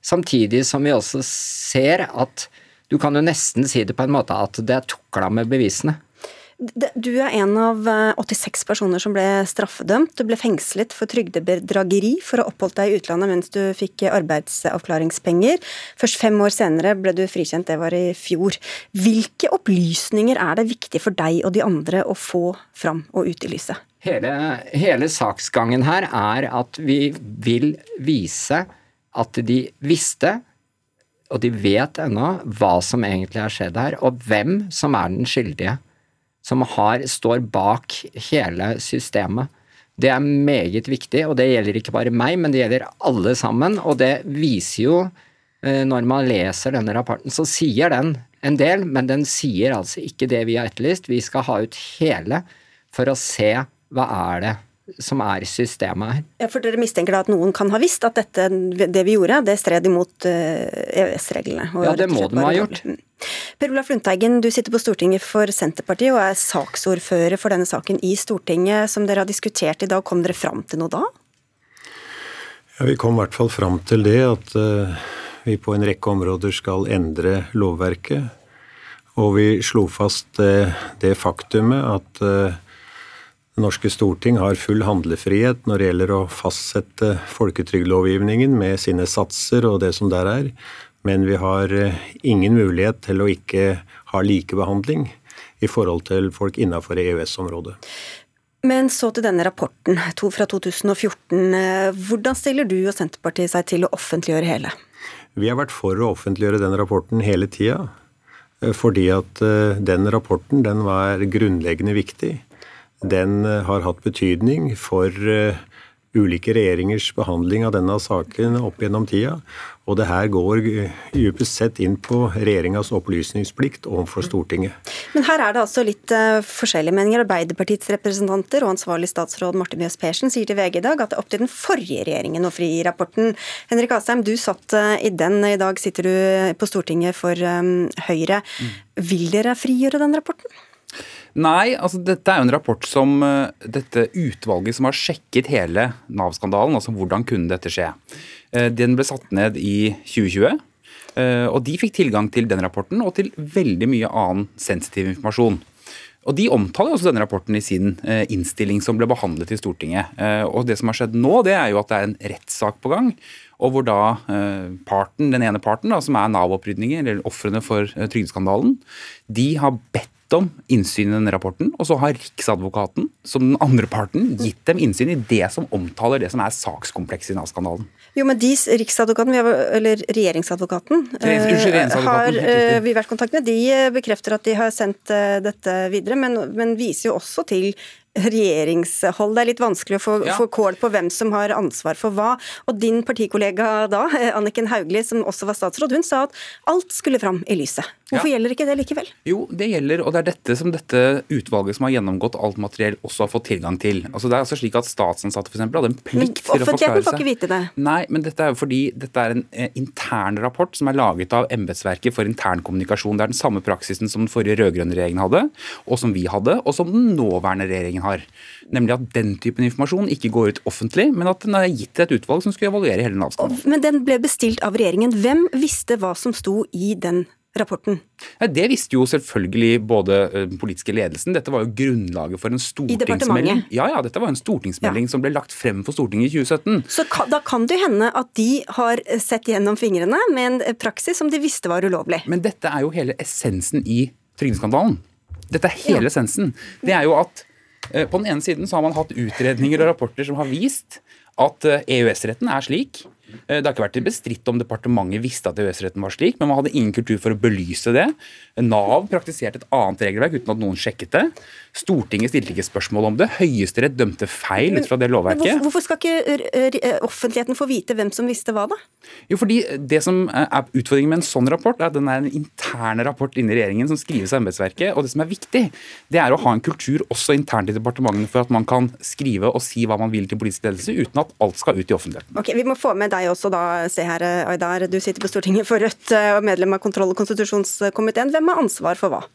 Samtidig som vi også ser at du kan jo nesten si det på en måte at det er tukla med bevisene. Du er en av 86 eh, personer som ble straffedømt. Du ble fengslet for trygdebedrageri for å ha oppholdt deg i utlandet mens du fikk arbeidsavklaringspenger. Først fem år senere ble du frikjent, det var i fjor. Hvilke opplysninger er det viktig for deg og de andre å få fram og ut i lyset? Hele, hele saksgangen her er at vi vil vise at de visste og de vet ennå hva som egentlig har skjedd her, og hvem som er den skyldige som har, står bak hele systemet. Det er meget viktig, og det gjelder ikke bare meg, men det gjelder alle sammen. Og det viser jo, eh, når man leser denne rapporten, så sier den en del, men den sier altså ikke det vi har etterlyst. Vi skal ha ut hele for å se hva er det som er systemet her. Ja, For dere mistenker da at noen kan ha visst at dette, det vi gjorde, det stred imot EØS-reglene? Eh, e ja, det må de ha gjort. Per Olaf Lundteigen, du sitter på Stortinget for Senterpartiet og er saksordfører for denne saken i Stortinget. Som dere har diskutert i dag, kom dere fram til noe da? Ja, Vi kom i hvert fall fram til det at uh, vi på en rekke områder skal endre lovverket. Og vi slo fast det, det faktumet at uh, det norske storting har full handlefrihet når det gjelder å fastsette folketrygdlovgivningen med sine satser og det som der er, men vi har eh, ingen mulighet til å ikke ha likebehandling i forhold til folk innenfor EØS-området. Men så til denne rapporten fra 2014. Hvordan stiller du og Senterpartiet seg til å offentliggjøre hele? Vi har vært for å offentliggjøre den rapporten hele tida. Eh, fordi at eh, den rapporten den var grunnleggende viktig den eh, har hatt betydning for eh, ulike regjeringers behandling av denne saken opp gjennom tida. Og det her går dypest sett inn på regjeringas opplysningsplikt overfor Stortinget. Men her er det altså litt uh, forskjellige meninger. Arbeiderpartiets representanter og ansvarlig statsråd Marte Mjøs Persen sier til VG i dag at det er opp til den forrige regjeringen å fri rapporten. Henrik Asheim, du satt uh, i den. I dag sitter du på Stortinget for um, Høyre. Mm. Vil dere frigjøre den rapporten? Nei, altså dette er jo en rapport som uh, dette utvalget som har sjekket hele Nav-skandalen, altså hvordan kunne dette skje. Uh, den ble satt ned i 2020. Uh, og de fikk tilgang til den rapporten og til veldig mye annen sensitiv informasjon. Og De omtaler også denne rapporten i sin eh, innstilling som ble behandlet i Stortinget. Eh, og Det som har skjedd nå, det er jo at det er en rettssak på gang. Og hvor da eh, parten, den ene parten, da, som er Nav-opprydninger, eller ofrene for eh, trygdeskandalen, de har bedt om innsyn i denne rapporten, og så har Riksadvokaten, som den andre parten, gitt dem innsyn i det som omtaler det som er sakskomplekset i Nav-skandalen. Jo, men de, Riksadvokaten, eller regjeringsadvokaten, regjeringsadvokaten har vi vært i kontakt med. De bekrefter at de har sendt dette videre, men, men viser jo også til regjeringshold. Det er litt vanskelig å få, ja. få kål på hvem som har ansvar for hva. Og din partikollega da, Anniken Hauglie, som også var statsråd, hun sa at alt skulle fram i lyset. Hvorfor ja. gjelder ikke det likevel? Jo, det gjelder, og det er dette som dette utvalget som har gjennomgått alt materiell, også har fått tilgang til. Altså Det er altså slik at statsansatte f.eks. hadde en plikt til å forklare seg. Offentligheten får ikke vite det. Nei, men dette er jo fordi dette er en eh, intern rapport som er laget av embetsverket for internkommunikasjon. Det er den samme praksisen som den forrige rød-grønne regjeringen hadde, og som vi hadde, og som den nåværende regjeringen har. Nemlig at den typen informasjon ikke går ut offentlig, men at den er gitt til et utvalg som skulle evaluere hele Nav-skandalen. Men den ble bestilt av regjeringen. Hvem visste hva som sto i den rapporten? Det visste jo selvfølgelig både eh, den politiske ledelsen. Dette var jo grunnlaget for en stortingsmelding. Ja, ja, dette var en stortingsmelding ja. som ble lagt frem for Stortinget i 2017. Så da kan det hende at de har sett gjennom fingrene med en praksis som de visste var ulovlig. Men dette er jo hele essensen i trygdeskandalen. Dette er hele ja. essensen. Det er jo at eh, på den ene siden så har man hatt utredninger og rapporter som har vist at eh, EØS-retten er slik Eh, det har ikke vært bestridt om departementet visste at EØS-retten var slik, men man hadde ingen kultur for å belyse det. Nav praktiserte et annet regelverk uten at noen sjekket det. Stortinget stilte ikke spørsmål om det. Høyesterett dømte feil ut fra det lovverket. Hvorfor skal ikke offentligheten få vite hvem som visste hva, da? Jo, fordi Det som er utfordringen med en sånn rapport, er at den er en interne rapport inni regjeringen som skrives av embetsverket. Og det som er viktig, det er å ha en kultur også internt i departementene for at man kan skrive og si hva man vil til politisk ledelse uten at alt skal ut i offentligheten. Ok, Vi må få med deg også, da. Se her, Aydar. Du sitter på Stortinget for Rødt og medlem av kontroll- og konstitusjonskomiteen. Hvem har ansvar for hva?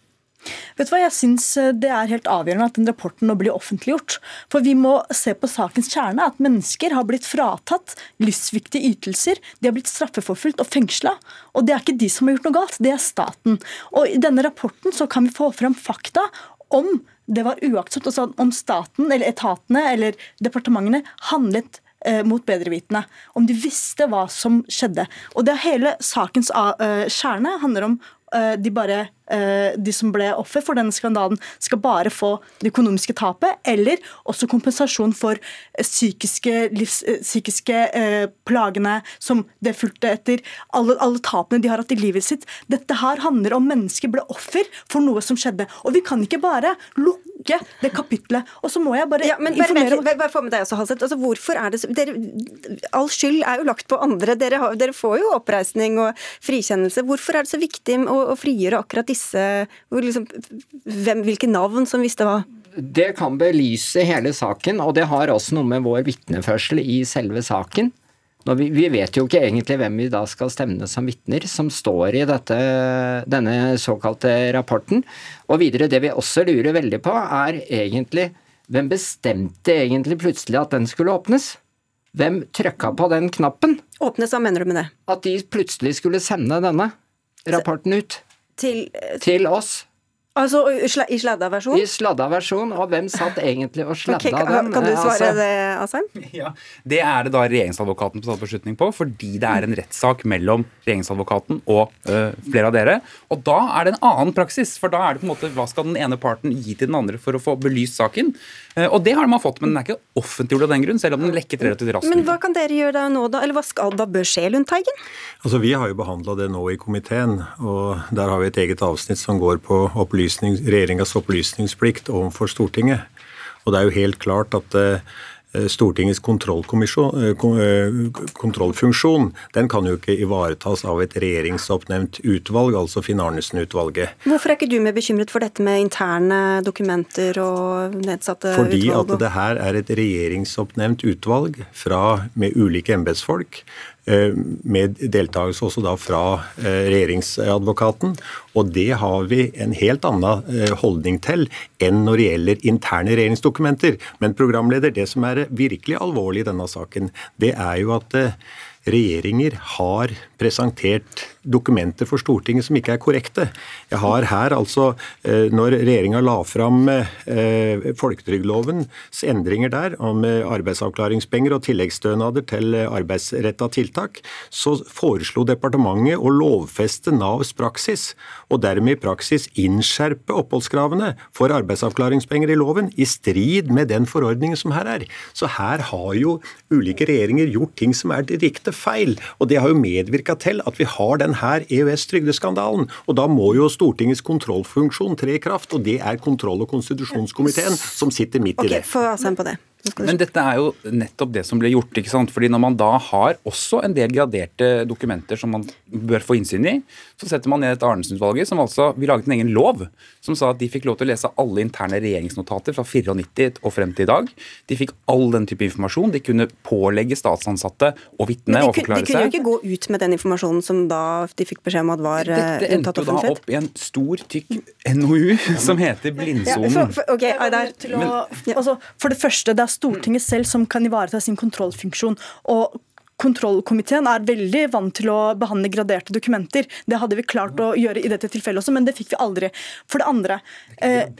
Vet du hva, Jeg syns eh, det er helt avgjørende at den rapporten nå blir offentliggjort. For vi må se på sakens kjerne, at mennesker har blitt fratatt livsviktige ytelser. De har blitt straffeforfulgt og fengsla. Og det er ikke de som har gjort noe galt, det er staten. Og i denne rapporten så kan vi få frem fakta om det var uaktsomt, altså om staten eller etatene eller departementene handlet eh, mot bedrevitende. Om de visste hva som skjedde. Og det er Hele sakens uh, kjerne handler om de bare Eh, de som ble offer for denne skandalen, skal bare få det økonomiske tapet, eller også kompensasjon for eh, psykiske, livs, eh, psykiske eh, plagene som det fulgte etter, alle, alle, tapene de har hatt i livet sitt. Dette her handler om mennesker ble offer for noe som skjedde. Og vi kan ikke bare lukke det kapitlet. Og så må jeg bare ja, men informere om bare, få med deg også, Halseth. Altså, hvorfor er det så, dere, All skyld er jo lagt på andre. Dere, har, dere, får jo oppreisning og frikjennelse. Hvorfor er det så viktig å, å frigjøre akkurat disse disse liksom, hvem, Hvilke navn som visste hva? Det kan belyse hele saken, og det har også noe med vår vitneførsel i selve saken. Vi, vi, vet jo ikke egentlig hvem vi da skal stevne som vitner, som står i dette, denne såkalte rapporten. Og videre, det vi også lurer veldig på, er egentlig hvem bestemte egentlig plutselig at den skulle åpnes? Hvem trykka på den knappen? Åpnes, hva mener du med det? At de plutselig skulle sende denne rapporten ut. Til, til oss. Altså i sladda versjon? I sladda versjon, og hvem satt egentlig og sladda okay, den? Kan du svare altså, det, Asheim? Ja, Det er det da regjeringsadvokaten på tatt beslutning på, fordi det er en rettssak mellom regjeringsadvokaten og øh, flere av dere. Og da er det en annen praksis, for da er det på en måte hva skal den ene parten gi til den andre for å få belyst saken? Uh, og det har man fått, men den er ikke offentliggjort av den grunn, selv om den lekket relativt raskt. Men hva kan dere gjøre da nå, da? Eller hva skal da bør skje, Lundteigen? Altså, Vi har jo behandla det nå i komiteen, og der har vi et eget avsnitt som går på opplysning opplysning, regjeringas opplysningsplikt overfor Stortinget. Og det er jo helt klart at eh, Stortingets eh, eh, kontrollfunksjon den kan jo ikke ivaretas av et regjeringsoppnevnt utvalg, altså Finn Arnesen-utvalget. Hvorfor er ikke du mer bekymret for dette med interne dokumenter og nedsatte Fordi utvalg? Fordi at det her er et regjeringsoppnevnt utvalg fra, med ulike embetsfolk med deltakelse også da fra eh, regjeringsadvokaten. Og det har vi en helt annen eh, holdning til enn når det gjelder interne regjeringsdokumenter. Men programleder, det som er virkelig alvorlig i denne saken, det er jo at regjeringer har presentert dokumenter for Stortinget som ikke er korrekte. Jeg har her altså, eh, når regjeringa la fram eh, folketrygdlovens endringer der om arbeidsavklaringspenger og tilleggsstønader til arbeidsretta tiltak, så foreslo departementet å lovfeste Navs praksis, og dermed i praksis innskjerpe oppholdskravene for arbeidsavklaringspenger i loven, i strid med den forordningen som her er. Så her har jo ulike regjeringer gjort ting som er direkte feil, og det har jo medvirka til at vi har den denne EØS-trygdeskandalen. Og da må jo Stortingets kontrollfunksjon tre i kraft, og det er kontroll- og konstitusjonskomiteen som sitter midt i det. Okay, få på det. Men dette er jo nettopp det som ble gjort. ikke sant? Fordi Når man da har også en del graderte dokumenter som man bør få innsyn i, så setter man ned et Arnesen-utvalget som altså vi laget en egen lov som sa at de fikk lov til å lese alle interne regjeringsnotater fra 94 og frem til i dag. De fikk all den type informasjon. De kunne pålegge statsansatte og vitne og forklare seg. De kunne jo ikke gå ut med den informasjonen som da de fikk beskjed om at var Dette eh, unntatt offentlighet? Dette endte jo da opp i en stor, tykk NOU som heter Blindsonen. Ja, for, for, okay, altså, for det første, det er Stortinget selv som kan ivareta sin kontrollfunksjon. og kontrollkomiteen er veldig vant til å behandle graderte dokumenter. Det hadde vi klart å gjøre i dette tilfellet også, men det fikk vi aldri. For det andre eh,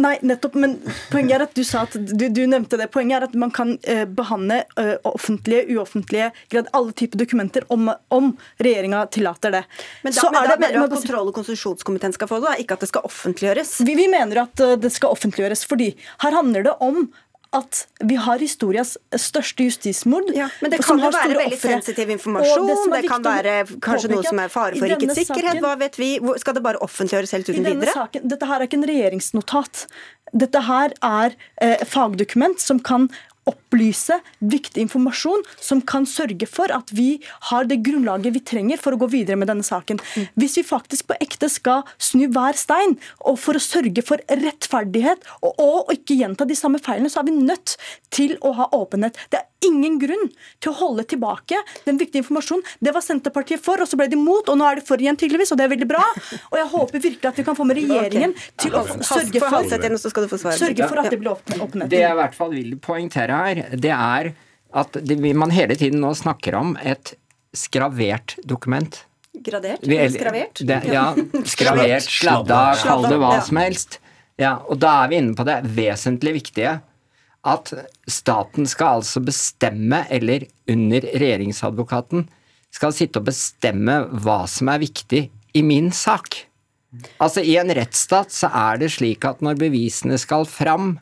Nei, nettopp. Men poenget er at du sa at du, du nevnte det. Poenget er at man kan eh, behandle eh, offentlige, uoffentlige, grad, alle typer dokumenter om, om regjeringa tillater det. Men da, men da det, mener du at kontroll- og konstitusjonskomiteen skal få det, ikke at det skal offentliggjøres? Vi, vi mener at eh, det skal offentliggjøres, fordi her handler det om at vi har historias største justismord. Ja, men det kan jo være veldig offre. sensitiv informasjon. Det, det kan være kanskje noe som er fare for rikets sikkerhet. Hva vet vi? Skal det bare offentliggjøres helt uten videre? Saken, dette her er ikke en regjeringsnotat. Dette her er eh, fagdokument som kan opplyse viktig informasjon som kan sørge for at vi har det grunnlaget vi trenger for å gå videre med denne saken. Hvis vi faktisk på ekte skal snu hver stein og for å sørge for rettferdighet og, og ikke gjenta de samme feilene, så er vi nødt til å ha åpenhet. Det er ingen grunn til å holde tilbake den viktige informasjonen. Det var Senterpartiet for, og så ble de mot, og nå er de for igjen, tydeligvis, og det er veldig bra. Og jeg håper virkelig at vi kan få med regjeringen til å sørge for, sørge for at det blir åpenhet. Det jeg i hvert fall vil poengtere her, det er at det, man hele tiden nå snakker om et skravert dokument. Gradert? Eller skravert? Det, ja, skravert, sladda, kall det hva som helst. Ja, og da er vi inne på det vesentlig viktige at staten skal altså bestemme, eller under regjeringsadvokaten, skal sitte og bestemme hva som er viktig i min sak. Altså I en rettsstat så er det slik at når bevisene skal fram,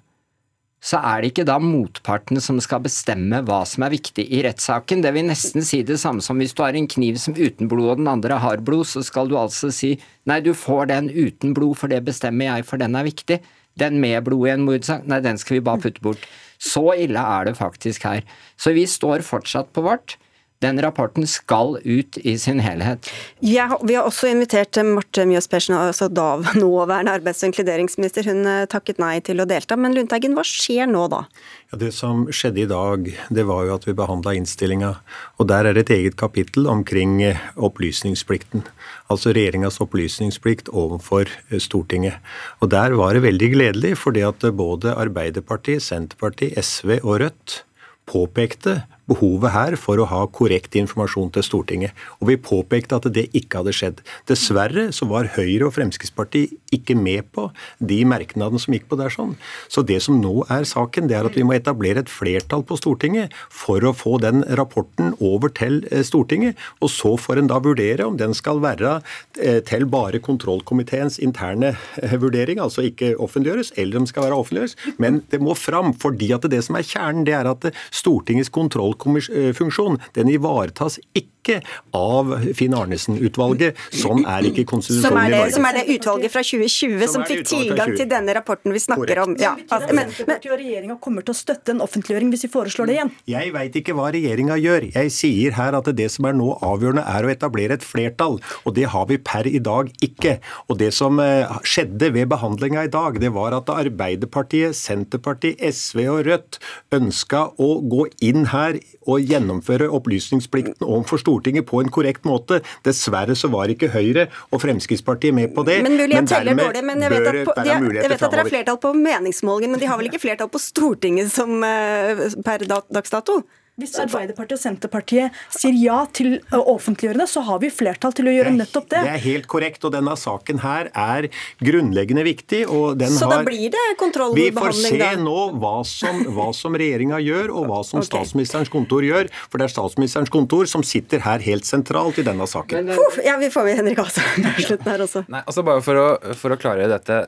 så er det ikke da motparten som skal bestemme hva som er viktig i rettssaken. Det vil nesten si det samme som hvis du har en kniv som uten blod og den andre har blod, så skal du altså si nei, du får den uten blod, for det bestemmer jeg, for den er viktig. Den med blod i en mordsak, nei, den skal vi bare putte bort. Så ille er det faktisk her. Så vi står fortsatt på vårt. Den rapporten skal ut i sin helhet. Ja, vi har også invitert Marte Mjøs Persen, altså DAV, nåværende arbeids- og inkluderingsminister. Hun eh, takket nei til å delta. Men Lundteigen, hva skjer nå da? Ja, Det som skjedde i dag, det var jo at vi behandla innstillinga. Og der er det et eget kapittel omkring eh, opplysningsplikten. Altså regjeringas opplysningsplikt overfor eh, Stortinget. Og der var det veldig gledelig, fordi at både Arbeiderpartiet, Senterpartiet, SV og Rødt påpekte behovet her for å ha korrekt informasjon til Stortinget. Og vi påpekte at det ikke hadde skjedd. Dessverre så var Høyre og Fremskrittspartiet ikke med på de merknadene som gikk på der sånn. Så det som nå er saken, det er at vi må etablere et flertall på Stortinget for å få den rapporten over til eh, Stortinget. Og så får en da vurdere om den skal være eh, til bare kontrollkomiteens interne eh, vurdering, altså ikke offentliggjøres, eller om den skal være offentliggjøres. Men det må fram, fordi at det som er kjernen, det er at Stortingets kontroll kontrollfunksjon, den ivaretas ikke av Finn Arnesen-utvalget. Sånn er ikke konstitusjonen ivaretatt. Som er det utvalget fra 2020 som, som fikk tilgang til denne rapporten vi snakker Korrekt. om. Ja. Altså, men, men, og regjeringa kommer til å støtte en offentliggjøring hvis vi foreslår det igjen? Jeg veit ikke hva regjeringa gjør. Jeg sier her at det som er nå avgjørende, er å etablere et flertall. Og det har vi per i dag ikke. Og det som eh, skjedde ved behandlinga i dag, det var at Arbeiderpartiet, Senterpartiet, SV og Rødt ønska å gå inn her å gjennomføre opplysningsplikten overfor Stortinget på en korrekt måte. Dessverre så var ikke Høyre og Fremskrittspartiet med på det. Men mulig jeg teller dere, men jeg vet, at, det på, de, jeg vet at dere har flertall på meningsmålingen, men de har vel ikke flertall på Stortinget som eh, per dags dato? Hvis Arbeiderpartiet og Senterpartiet sier ja til å offentliggjøre det, så har vi flertall til å gjøre nettopp det. Det er helt korrekt, og denne saken her er grunnleggende viktig. og den Så da blir det kontrollbehandling? Vi får se da? nå hva som, hva som regjeringa gjør, og hva som okay. statsministerens kontor gjør. For det er statsministerens kontor som sitter her helt sentralt i denne saken. Puh, ja, vi får med Henrik Asheim på slutten her også. Nei, altså bare for å, for å klargjøre dette.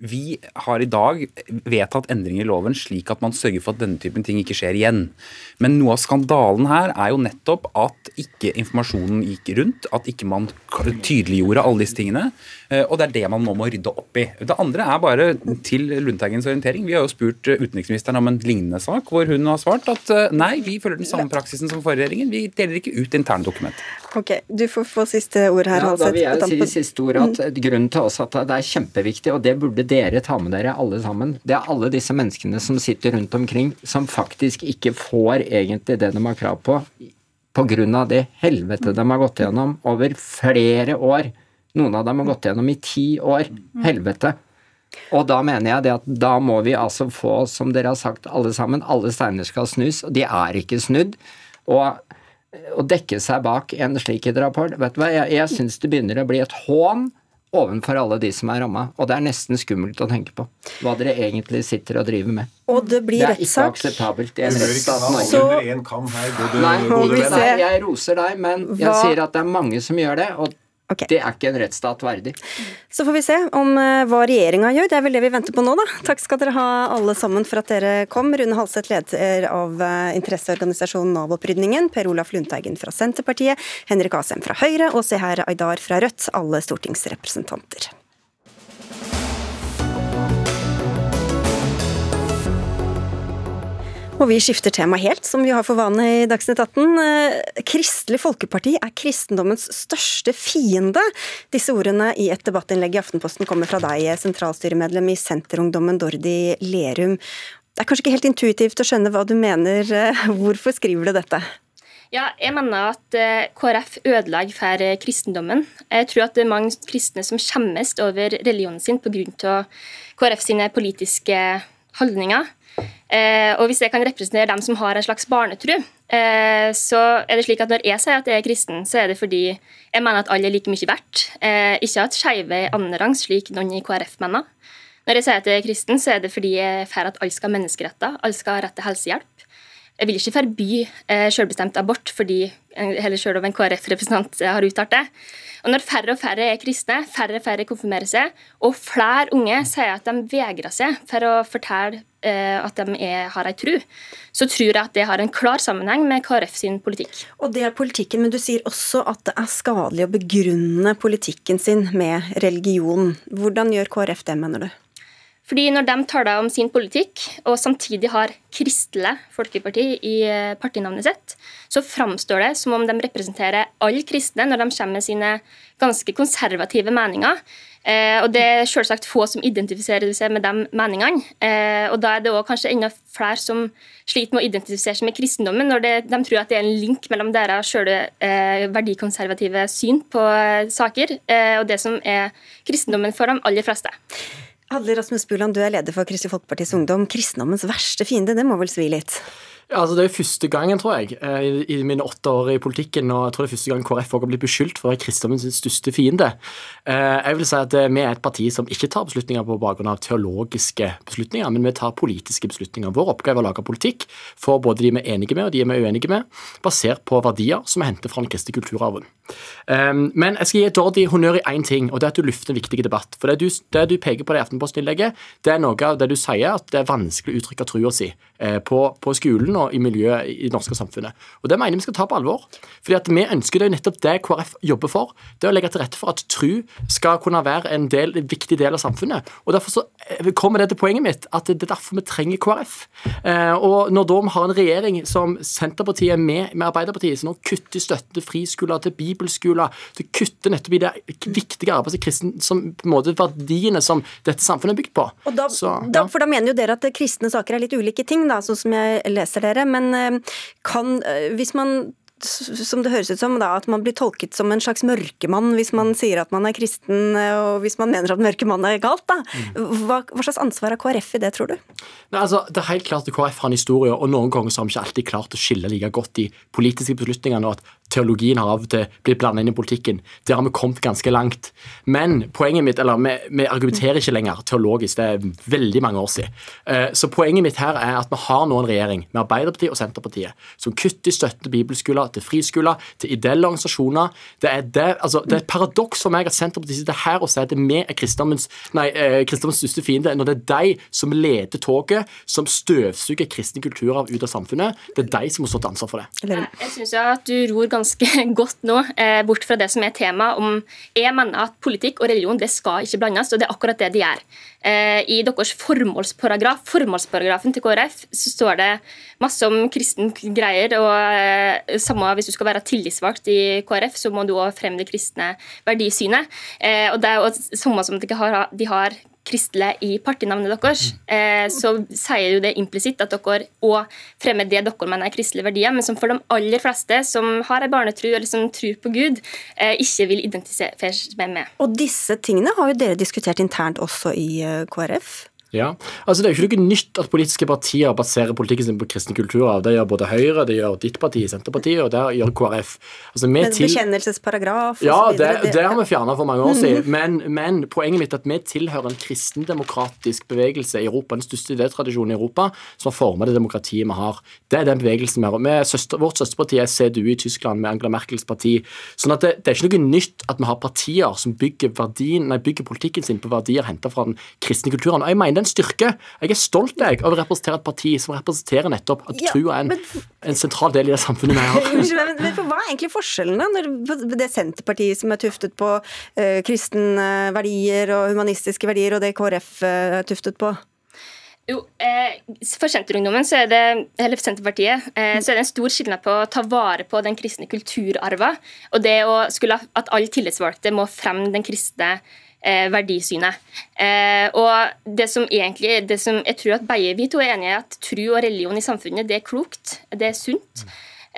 Vi har i dag vedtatt endringer i loven slik at man sørger for at denne typen ting ikke skjer igjen. Men noe av skandalen her er jo nettopp at ikke informasjonen gikk rundt, at ikke man tydeliggjorde alle disse tingene. Eh, Og det er det man nå må rydde opp i. Det andre er bare til Lundteigens orientering. Vi har jo spurt eh, utenriksministeren om en lignende sak, hvor hun har svart at eh, nei, vi følger den samme praksisen som forrige regjeringen. Vi deler ikke ut interne dokumenter. Ok, Du får få siste ord her, Ja, da vil jeg si det siste ord at Grunnen til oss at det er kjempeviktig, og det burde dere ta med dere alle sammen, det er alle disse menneskene som sitter rundt omkring, som faktisk ikke får egentlig det de har krav på, av det helvete de har gått gjennom over flere år. Noen av dem har gått gjennom i ti år. Helvete. Og da mener jeg det at da må vi altså få, som dere har sagt alle sammen, alle steiner skal snus, og de er ikke snudd. Og å dekke seg bak en slik rapport Vet du hva, jeg, jeg syns det begynner å bli et hån overfor alle de som er ramma, og det er nesten skummelt å tenke på hva dere egentlig sitter og driver med. Og det blir Det er ikke akseptabelt, akseptabelt i en rettsstat Norge. Nei, du nei, jeg roser deg, men jeg Hva- sier at det er mange som gjør det, og Ok. det er ikke en rettsstat verdig. Så får vi se om eh, hva regjeringa gjør. Det er vel det vi venter på nå, da. Takk skal dere ha alle sammen for at dere kom. Rune Halseth, leder av eh, interesseorganisasjonen Nav-opprydningen. Per Olaf Lundteigen fra Senterpartiet. Henrik Asheim fra Høyre. Og se her, Aydar fra Rødt. Alle stortingsrepresentanter. Og vi skifter tema helt, som vi har for vane i Dagsnytt 18. Eh, Kristelig Folkeparti er kristendommens største fiende. Disse ordene i et debattinnlegg i Aftenposten kommer fra deg, sentralstyremedlem i Senterungdommen Dordi Lerum. Det er kanskje ikke helt intuitivt å skjønne hva du mener. Eh, Hvorfor skriver du dette? Ja, jeg mener at eh, KrF ødelegger for kristendommen. Jeg tror at det er mange kristne som skjemmes over religionen sin pga. KrF sine politiske holdninger. Eh, og hvis det kan representere dem som har en slags barnetru, eh, så er det slik at når jeg sier at jeg er kristen, så er det fordi jeg mener at alle er like mye verdt. Eh, ikke at skeive er annenrangs, slik noen i KrF mener. Når jeg sier at jeg er kristen, så er det fordi jeg er at alle skal ha menneskeretter, alle skal ha rett til helsehjelp. Jeg vil ikke forby eh, selvbestemt abort fordi eh, heller selv om en KrF-representant eh, har uttalt det. Og Når færre og færre er kristne, færre og færre konfirmerer seg, og flere unge sier at de vegrer seg for å fortelle eh, at de er, har ei tru, så tror jeg at det har en klar sammenheng med KrF sin politikk. Og det er politikken, men du sier også at det er skadelig å begrunne politikken sin med religion. Hvordan gjør KrF det, mener du? Fordi når de taler om sin politikk, og samtidig har Kristelig Folkeparti i eh, partinavnet sitt, så framstår det som om de representerer alle kristne når de kommer med sine ganske konservative meninger. Eh, og det er selvsagt få som identifiserer seg med de meningene. Eh, og da er det også kanskje enda flere som sliter med å identifisere seg med kristendommen, når det, de tror at det er en link mellom deres sjøle eh, verdikonservative syn på eh, saker, eh, og det som er kristendommen for de aller fleste. Hadle Rasmus Buland, du er leder for Kristelig Folkepartis Ungdom. Kristendommens verste fiende, det må vel svi litt? Altså Det er første gangen, tror jeg, eh, i, mine åtte år i politikken, og jeg tror det er første gang KrF har blitt beskyldt for å være kristendommens største fiende. Eh, Jeg vil si at eh, Vi er et parti som ikke tar beslutninger på bakgrunn av teologiske beslutninger, men vi tar politiske beslutninger. Vår oppgave er å lage politikk for både de vi er enige med og de vi er uenige med, basert på verdier som er hentet fra den kristne kulturarven. Men jeg skal gi Dordi honnør i én ting, og det er at du løfter en viktig debatt. For Det du, det du peker på i Aftenposten-innlegget, det er noe av det du sier, at det er vanskelig å uttrykke trua si på, på skolen og i miljøet i det norske samfunnet. Og Det mener vi skal ta på alvor. Fordi at vi ønsker det er nettopp det KrF jobber for. Det å legge til rette for at tru skal kunne være en, del, en viktig del av samfunnet. Og Derfor så eh, kommer det til poenget mitt, at det er derfor vi trenger KrF. Eh, og når da vi har en regjering som Senterpartiet er med med Arbeiderpartiet, som nå kutter støtten til friskoler, til bibelskoler, til kutter nettopp i det viktige arbeidet som kristen, som på en måte verdiene som dette samfunnet er bygd på. Og da, Så, da, for da mener jo dere at kristne saker er litt ulike ting, da, sånn som jeg leser det dere, men eh, kan, eh, hvis man som det høres ut som, da, at man blir tolket som en slags mørkemann hvis man sier at man er kristen, eh, og hvis man mener at mørkemann er galt. da. Hva, hva, slags ansvar har KrF i det, tror du? Nei, altså, det er helt klart at KrF har en historie, og noen ganger så har vi ikke alltid klart å skille like godt de politiske beslutningene, og at teologien har av og til blitt blandet inn i politikken. Der har vi kommet ganske langt. Men poenget mitt, eller vi, vi argumenterer ikke lenger teologisk, det er veldig mange år siden. Eh, så poenget mitt her er at vi har nå en regjering med Arbeiderpartiet og Senterpartiet som kutter i støtten til bibelskoler til friskoler, til ideelle organisasjoner. Det er, det, altså, det er et paradoks for meg at Senterpartiet sitter her og sier at vi er kristendommens, eh, største fiende, når det er de som leder toget, som støvsuger kristen kulturarv ut av samfunnet. Det er de som må stå til ansvar for det. Jeg synes at du ror ganske godt nå eh, bort fra det som er tema om Jeg mener at politikk og religion det skal ikke blandes, og det er akkurat det de gjør. Eh, I deres formålsparagraf, formålsparagrafen til KrF så står det masse om kristen greier. og eh, samme Hvis du skal være tillitsvalgt i KrF, så må du òg fremme det kristne verdisynet. Eh, og det er jo samme som de har, de har kristelig i partinavnet deres, eh, så sier jo det implisitt at dere òg fremmer det dere mener er kristelige verdier, men som for de aller fleste som har ei barnetru eller som tror på Gud, eh, ikke vil identifisere seg med. Og disse tingene har jo dere diskutert internt også i eh, KrF? Ja, altså Det er jo ikke noe nytt at politiske partier baserer politikken sin på kristen kulturarv. Det gjør både Høyre, det gjør ditt parti, Senterpartiet, og det gjør KrF. Altså, Med til... Bekjennelsesparagraf Ja, det, det, har vi fjerna for mange år siden. Men, men, poenget mitt er at vi tilhører en kristendemokratisk bevegelse i Europa, den største idétradisjonen i Europa, som har formet det demokratiet vi har. Det er den bevegelsen vi har. Med søster, vårt søsterparti er CDU i Tyskland, med Angela Merkels parti. Sånn at det, det, er ikke noe nytt at vi har partier som bygger, verdien, nei, bygger politikken sin på verdier henta fra den kristne kulturen. Og jeg mener en styrke. Jeg er stolt jeg, av å representere et parti som representerer nettopp at ja, trua er en, men, en, sentral del i det samfunnet vi har. men, men for Hva er egentlig forskjellen da, når det Senterpartiet som er tuftet på uh, kristne verdier og humanistiske verdier, og det KrF uh, er tuftet på? Jo, eh, For Senterungdommen, så er det, eller Senterpartiet, eh, så er det en stor skillnad på å ta vare på den kristne kulturarven og det å skulle, at alle tillitsvalgte må fremme den kristne eh, verdisynet. Eh, og det som egentlig, det som jeg tror at begge vi to er enige i, at tro og religion i samfunnet det er klokt, det er sunt.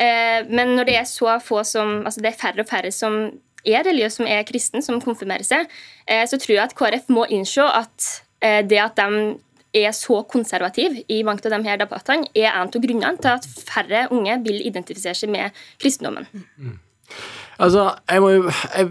Eh, men når det er så få som, altså det er færre og færre som er religiøse, som er kristne, som konfirmerer seg, eh, så tror jeg at KrF må innse at eh, det at de er så konservativ i mange av de her debattene, er en av grunnene til at færre unge vil identifisere seg med kristendommen. Mm. Altså, jeg må, jeg,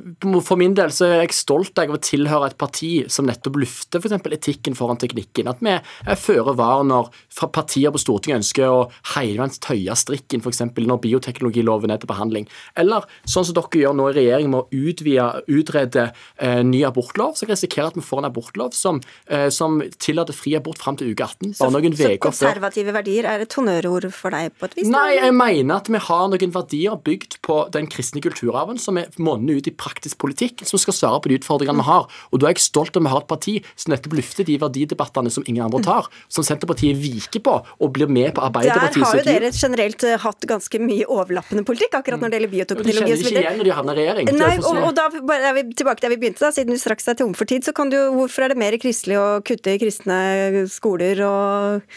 For min del så er jeg stolt av å tilhøre et parti som nettopp lufter f.eks. etikken foran teknikken. At vi er føre var når partier på Stortinget ønsker å heilvendt tøye strikken f.eks. når bioteknologiloven er til behandling. Eller sånn som dere gjør nå i regjering med å utvide, utrede eh, ny abortlov, så risikerer at vi får en abortlov som, eh, som tillater fri abort fram til uke 18. Bare noen så, så konservative verdier er et honnørord for deg på et vis? Nei, jeg mener at vi har noen verdier bygd på den kristne kulturarven oppgaven som er monner ut i praktisk politikk, som skal svare på de utfordringene vi har. Og da er jeg stolt av at vi har et parti som nettopp løfter de verdidebattene som ingen andre tar, som Senterpartiet viker på og blir med på Arbeiderpartiet. Der har jo dere generelt eh, hatt ganske mye overlappende politikk, akkurat når det gjelder bioteknologi. De kjenner ikke igjen når de havner i regjering. Nei, og, og, da er vi tilbake der vi begynte, da, siden du straks er tom for tid, så kan du Hvorfor er det mer kristelig å kutte i kristne skoler og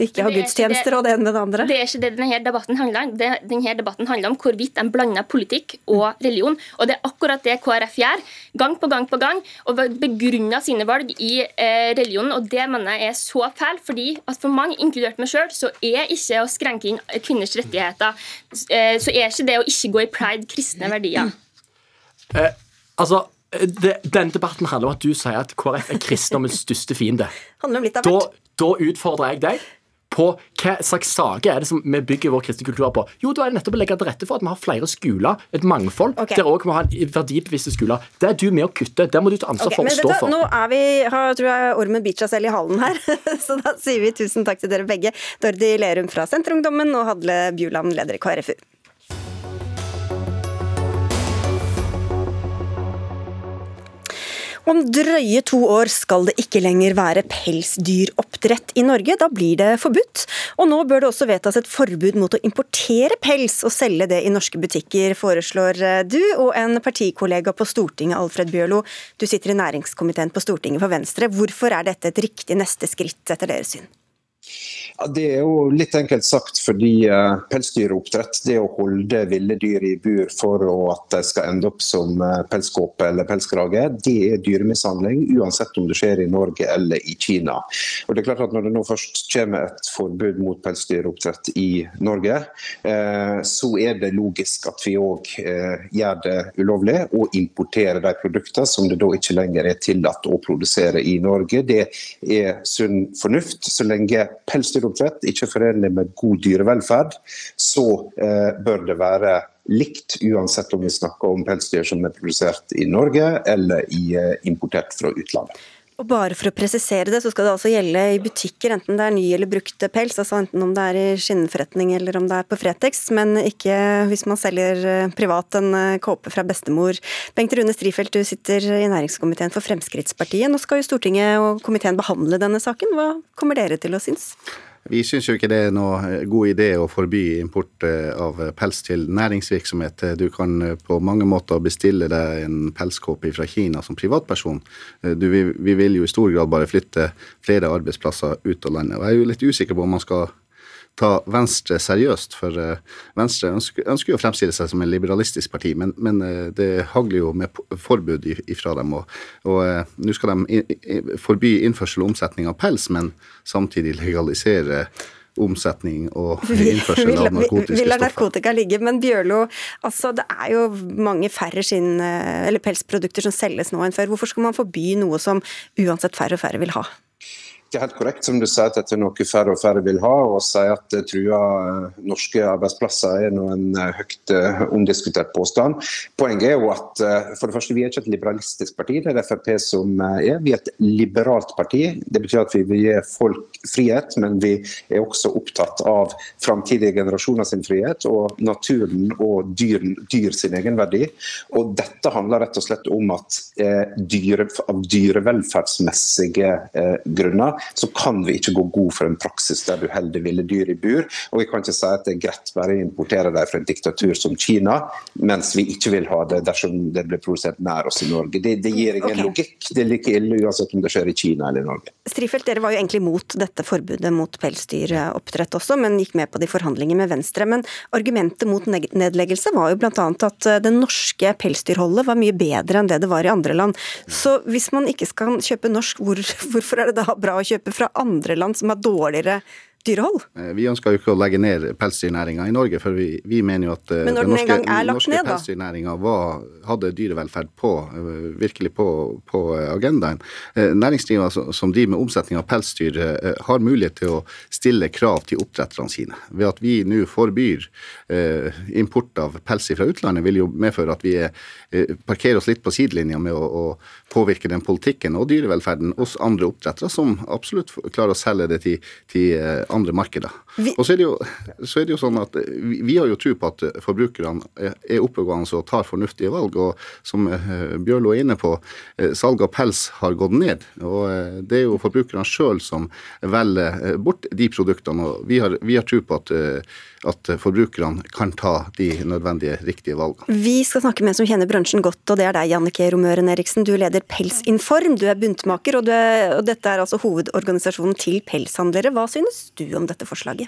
ikke ha gudstjenester og det ene med det andre. Det er ikke det denne debatten handler om. Det, denne debatten handler om hvorvidt en blander politikk og religion. Og det er akkurat det KrF gjør, gang på gang på gang, og begrunner sine valg i eh, religionen. Og det mener jeg er så feil, fordi at for mange, inkludert meg sjøl, så er ikke å skrenke inn kvinners rettigheter, eh, så er ikke det å ikke gå i pride kristne verdier. Eh, altså det, denne debatten handler om at du sier at KrF er kristendommens største fiende. Handler om litt av hvert. Da, da utfordrer jeg deg på hva slags saker er det som vi bygger vår kristne kultur på? Jo, da er det nettopp å legge til rette for at vi har flere skoler, et mangfold, okay. der òg vi har verdibevisste skoler. Det er du med å kutte. Det må du ta ansvar okay, for å stå for. Nå er vi, har, tror jeg ormen biter seg selv i halen her, så da sier vi tusen takk til dere begge. Dordi Lerum fra Senterungdommen og Hadle Bjuland, leder i KrFU. Om drøye to år skal det ikke lenger være pelsdyroppdrett i Norge. Da blir det forbudt. Og nå bør det også vedtas et forbud mot å importere pels og selge det i norske butikker, foreslår du og en partikollega på Stortinget, Alfred Bjørlo. Du sitter i næringskomiteen på Stortinget for Venstre. Hvorfor er dette et riktig neste skritt, etter deres syn? Det er jo litt enkelt sagt fordi uh, pelsdyroppdrett, det å holde ville dyr i bur for at de skal ende opp som uh, pelskåpe eller pelskrage, det er dyremishandling uansett om det skjer i Norge eller i Kina. Og det er klart at Når det nå først kommer et forbud mot pelsdyroppdrett i Norge, uh, så er det logisk at vi òg gjør det ulovlig å importere de produktene som det da ikke lenger er tillatt å produsere i Norge. Det er sunn fornuft. Så lenge pelsdyroppdrett ikke er forenlig med god dyrevelferd, så eh, bør det være likt, uansett om vi snakker om pelsdyr som er produsert i Norge eller eh, importert fra utlandet. Og bare for å presisere det, så skal det altså gjelde i butikker, enten det er ny eller brukt pels, altså enten om det er i skinnforretning eller om det er på Fretex, men ikke hvis man selger eh, privat en eh, kåpe fra bestemor. Bengt Rune Strifeldt, du sitter i næringskomiteen for Fremskrittspartiet. Nå skal jo Stortinget og komiteen behandle denne saken. Hva kommer dere til å synes? Vi syns jo ikke det er noe god idé å forby import eh, av pels til næringsvirksomhet. Du kan eh, på mange måter bestille deg en pelskåpe fra Kina som privatperson. Eh, du, vi vil jo i stor grad bare flytte flere arbeidsplasser ut av landet. Og jeg er jo litt usikker på om man skal ta Venstre seriøst. For uh, Venstre ønsker, ønsker, jo å fremstille seg som en liberalistisk parti, men, men uh, det hagler jo med forbud ifra dem. Og, og uh, nå skal de forby innførsel og omsetning av pels, men samtidig legalisere omsetning og innførsel av narkotiske stoffer. Vil lar narkotika ligge, men Bjørlo, altså det er jo mange færre skinn- eller pelsprodukter som selges nå enn før. Hvorfor skal man forby noe som uansett færre og færre vil ha? Ikke helt korrekt som du sier at dette er noe færre og færre vil ha, og sier at det truer eh, norske arbeidsplasser er nå en eh, høyt omdiskutert påstand. Poenget er jo at for det første, vi er ikke et liberalistisk parti, det er det Frp som er. Vi er et liberalt parti. Det betyr at vi vil gi folk frihet, men vi er også opptatt av framtidige generasjoner sin frihet og naturen og dyr, dyr sin egenverdi. Og dette handler rett og slett om at eh, dyre, av dyrevelferdsmessige grunner så kan vi ikke gå god for en praksis der du holder ville dyr i bur. Og vi kan ikke si at det er greit bare å importere dem fra et diktatur som Kina, mens vi ikke vil ha det dersom det blir produsert nær oss i Norge. Det, det gir ingen okay. logikk. Det er like ille uansett om det skjer i Kina eller i Norge. Strifelt, dere var jo egentlig mot dette forbudet mot pelsdyroppdrett også, men gikk med på de forhandlinger med Venstre. Men argumentet mot nedleggelse var jo bl.a. at eh, det norske pelsdyrholdet var mye bedre enn det det var i andre land. Så hvis man ikke skal kjøpe norsk, hvor, hvorfor er det da bra å kjøpe fra andre land som har dårligere dyrehold? Eh, vi ønsker jo ikke å legge ned pelsdyrnæringa i Norge, for vi, vi, mener jo at eh, den norske, norske pelsdyrnæringa hadde dyrevelferd på, eh, virkelig på, på agendaen. Næringsdrivende som driver med omsetning av pelsdyr, har mulighet til å stille krav til oppdretterne sine. Ved at vi nå forbyr import av pels fra utlandet, vil jo medføre at vi parkerer oss litt på sidelinja med å, å påvirke den politikken og dyrevelferden hos andre oppdrettere, som absolutt klarer å selge det til, til andre markeder. Og så er, jo, så er, det jo, sånn at vi, vi har jo tro på at forbrukerne er oppegående og tar fornuftige valg. Og som uh, Bjørlo er inne på, salg av pels har gått ned. Og uh, det er jo forbrukerne sjøl som velger bort de produktene. Og vi har, vi har tro på at at forbrukerne kan ta de nødvendige, riktige valgene. Vi skal snakke med en som kjenner bransjen godt, og det er deg, Jannike Romøren Eriksen. Du leder Pelsinform, du er buntmaker, og, du er, og dette er altså hovedorganisasjonen til pelshandlere. Hva synes du om dette forslaget?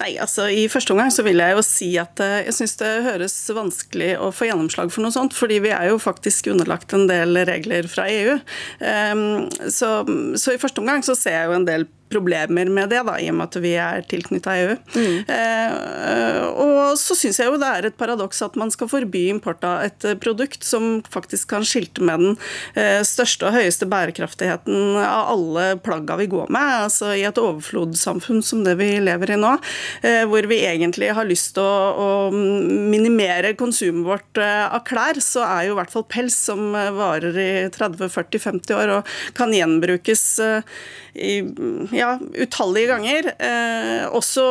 Nei, altså I første omgang så vil jeg jo si at eh, jeg synes det høres vanskelig å få gjennomslag for noe sånt, fordi vi er jo faktisk underlagt en del regler fra EU. Um, så, så i første omgang så ser jeg jo en del problemer med det, da, i og med at vi er tilknytta EU. Mm. Eh, og så syns jeg jo det er et paradoks at man skal forby import av et produkt som faktisk kan skilte med den eh, største og høyeste bærekraftigheten av alle plagga vi går med. altså I et overflodssamfunn som det vi lever i nå, eh, hvor vi egentlig har lyst til å, å, minimere konsumet vårt eh, av klær, så er jo i hvert fall pels, som varer i 30-40-50 år og kan gjenbrukes eh, ja, utallige ganger. Eh, også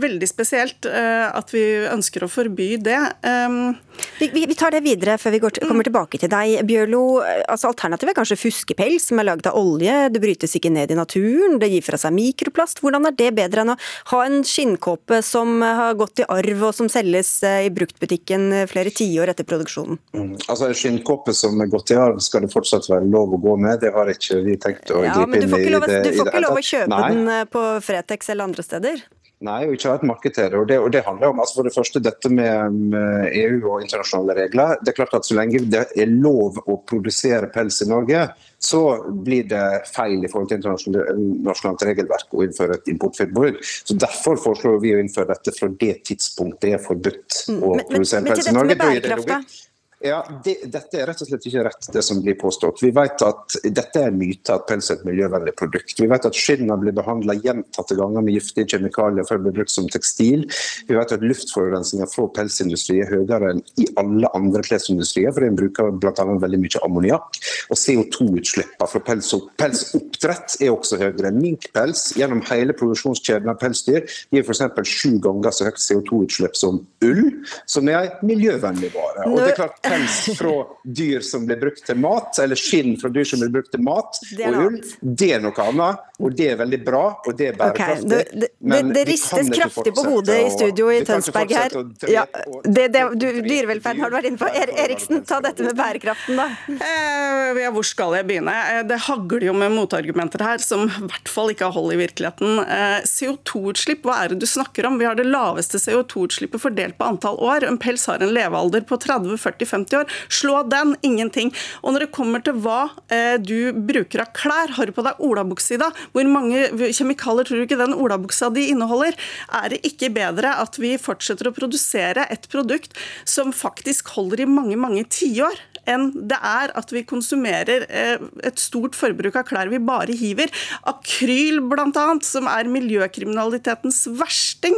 veldig spesielt eh, at vi ønsker å forby det. Um, vi, vi, tar det videre før vi går, kommer tilbake til deg. Bjørlo, altså alternativet er kanskje fuskepels som er laget av olje. Det brytes ikke ned i naturen, det gir fra seg mikroplast. Hvordan er det bedre enn å ha en skinnkåpe som har gått i arv og som selges eh, i bruktbutikken flere tiår etter produksjonen? Mm. Altså En skinnkåpe som er gått i arv skal det fortsatt være lov å gå med. Det har ikke vi tenkt å ja, gripe inn i. Det, du får ikke lov å kjøpe Nei. den på Fretex eller andre steder? Nei, og ikke ha et marked til det. Og det, handler om altså for det første dette med, med, EU og internasjonale regler. Det er klart at Så lenge det er lov å produsere pels i Norge, så blir det feil i forhold til internasjonalt regelverk å innføre et importforbud. Så Derfor foreslår vi å innføre dette fra det tidspunktet det er forbudt mm, å produsere pels i Norge. Men til dette med bærekraft, ja, det, Dette er rett og slett ikke rett, det som blir påstått. Vi vet at Dette er en myte at pels er et miljøvennlig produkt. Vi vet at skinnene blir behandla gjentatte ganger med giftige kjemikalier før det blir brukt som tekstil. Vi vet at luftforurensninga fra pelsindustri er høyere enn i alle andre klesindustrier, for en bruker bl.a. veldig mye ammoniakk. Og CO2-utslippene fra pelsoppdrett er også høyere. Minkpels gjennom hele produksjonskjeden av pelsdyr gir f.eks. sju ganger så høyt CO2-utslipp som ull, som er en miljøvennlig vare. Og det er klart pels fra dyr som blir brukt til mat, eller skinn fra dyr som blir brukt til mat og ull, det er noe annet. Og det er veldig bra, og det er bærekraftig. Okay. Det, det, det, ristes kraftig på hodet i studio i Tønsberg her. Ja, det, du, dyrevelferden har du vært inne på. Er, Eriksen, ta dette med bærekraften, da. Eh, ja, hvor skal jeg begynne? Eh, det hagler jo med motargumenter her som i hvert fall ikke har hold i virkeligheten. Eh, CO2-utslipp, hva er det du snakker om? Vi har det laveste CO2-utslippet fordelt på antall år. En pels har en levealder på 30-40-50 50 år. Slå den, ingenting. Og når det kommer til hva eh, du bruker av klær, har du på deg olabukse i dag? Hvor mange kjemikalier tror du ikke den olabuksa di inneholder? Er det ikke bedre at vi fortsetter å produsere et produkt som faktisk holder i mange, mange tiår? Enn det er at vi konsumerer eh, et stort forbruk av klær vi bare hiver. Akryl bl.a., som er miljøkriminalitetens versting.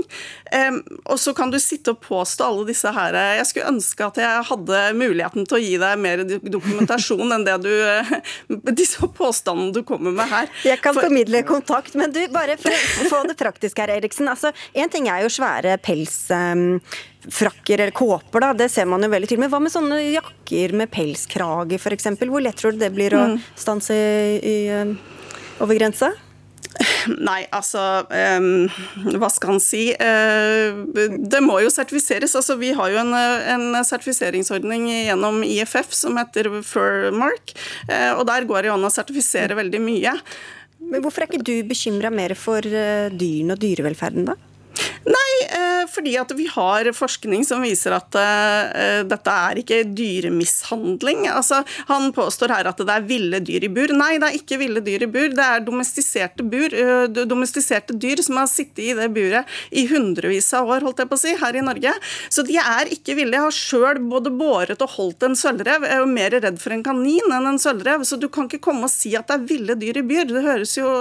Og så kan du sitte og påstå alle disse her Jeg skulle ønske at jeg hadde muligheten til å gi deg mer dokumentasjon enn det du disse påstandene du kommer med her. Jeg kan for, formidle kontakt, men du, bare for å få det praktisk her, Eriksen. altså Én ting er jo svære pels... Um, frakker eller kåper, da, det ser man jo veldig tydelig. Men hva med sånne jakker med pelskrage f.eks.? Hvor lett tror du det blir å mm. stanse i, i, um, over grensa? Nei, altså um, Hva skal han si? Uh, det må jo sertifiseres. Altså, vi har jo en, en sertifiseringsordning gjennom IFF som heter Furmark. Uh, og der går det an å sertifisere veldig mye. Men Hvorfor er ikke du bekymra mer for dyrene og dyrevelferden, da? Nei, eh, fordi at vi har forskning som viser at uh, dette er ikke dyremishandling. Altså, han påstår her at det er ville dyr i bur. Nei, det er ikke ville dyr i bur. Det er domestiserte, bur, domestiserte dyr som har sittet i det buret i hundrevis av år, holdt jeg på å si, her i Norge. Så de er ikke ville. Jeg har sjøl både båret og holdt en sølvrev. Jeg er jo mer redd for en kanin enn en sølvrev, så du kan ikke komme og si at det er ville dyr i bur. Det høres jo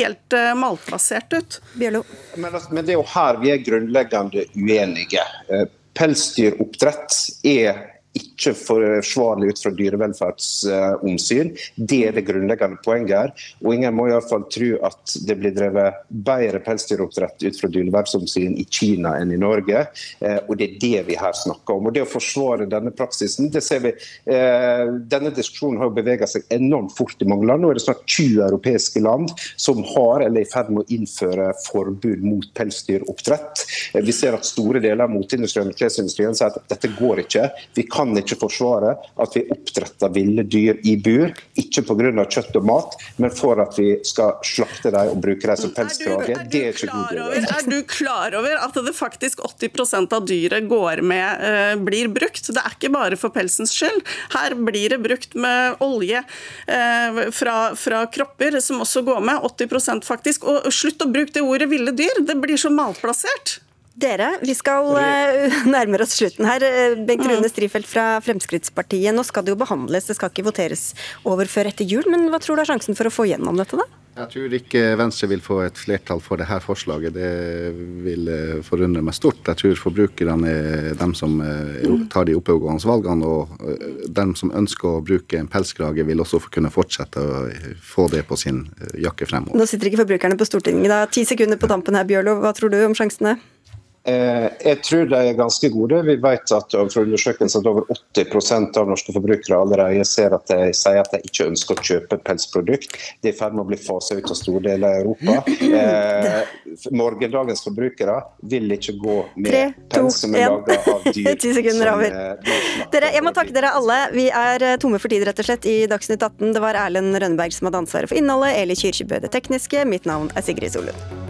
helt malplassert ut. Men, altså, men det er jo her vi er grunnleggende uenige. Eh, pelsdyroppdrett er ikke forsvarlig ut fra dyrevelferdsomsyn. Det er det grunnleggende poenget her. Og ingen må iallfall tro at det blir drevet bedre pelsdyroppdrett ut fra dyrevelferdsomsyn i Kina enn i Norge. Eh, og det er det vi her snakker om. Og det å forsvare denne praksisen, det ser vi eh, Denne diskusjonen har beveget seg enormt fort i mange land. Nå er det snart 20 europeiske land som har eller er i ferd med å innføre forbud mot pelsdyroppdrett. Eh, vi ser at store deler av moteindustrien og klesindustrien sier at dette går ikke. Vi kan kan ikke forsvare at vi oppdretter ville dyr i bur, ikke pga. kjøtt og mat, men for at vi skal slakte dem og bruke dem som pelskrage. Det er ikke god dyr. Er du klar over at det faktisk 80% av dyret går med, uh, blir brukt? Det er ikke bare for pelsens skyld. Her blir det brukt med olje uh, fra, fra, kropper, som også går med. 80% faktisk. Og slutt å bruke det ordet ville dyr, det blir så malplassert. Dere, vi skal uh, nærme oss slutten her. Eh, Bengt Rune. Strifeldt fra Fremskrittspartiet. Nå skal det jo behandles, det skal ikke voteres over før etter jul. Men hva tror du er sjansen for å få gjennom dette, da? Jeg tror ikke Venstre vil få et flertall for dette forslaget. Det vil eh, forundre meg stort. Jeg tror forbrukerne er dem som mm. tar de oppegående valgene. Og dem som ønsker å bruke en pelskrage, vil også kunne fortsette å få det på sin jakke fremover. Nå sitter ikke forbrukerne på Stortinget. da. Ti sekunder på tampen her, Bjørlo. Hva tror du om sjansene? Eh, jeg tror de er ganske gode. Vi vet at fra undersøkelser at over 80% av norske forbrukere allerede ser at de sier at de ikke ønsker å kjøpe pelsprodukt. De er i ferd med å bli faset ut av store deler av Europa. Eh, morgendagens forbrukere vil ikke gå med Tre, pels som er laga av dyr. 10 sekunder over. Dere, jeg må takke dere alle. Vi er eh, tomme for tid, rett og slett, i Dagsnytt 18. Det var Erlend Rønneberg som hadde ansvaret for innholdet, Eli Kyrkjebø det tekniske. Mitt navn er Sigrid Solund.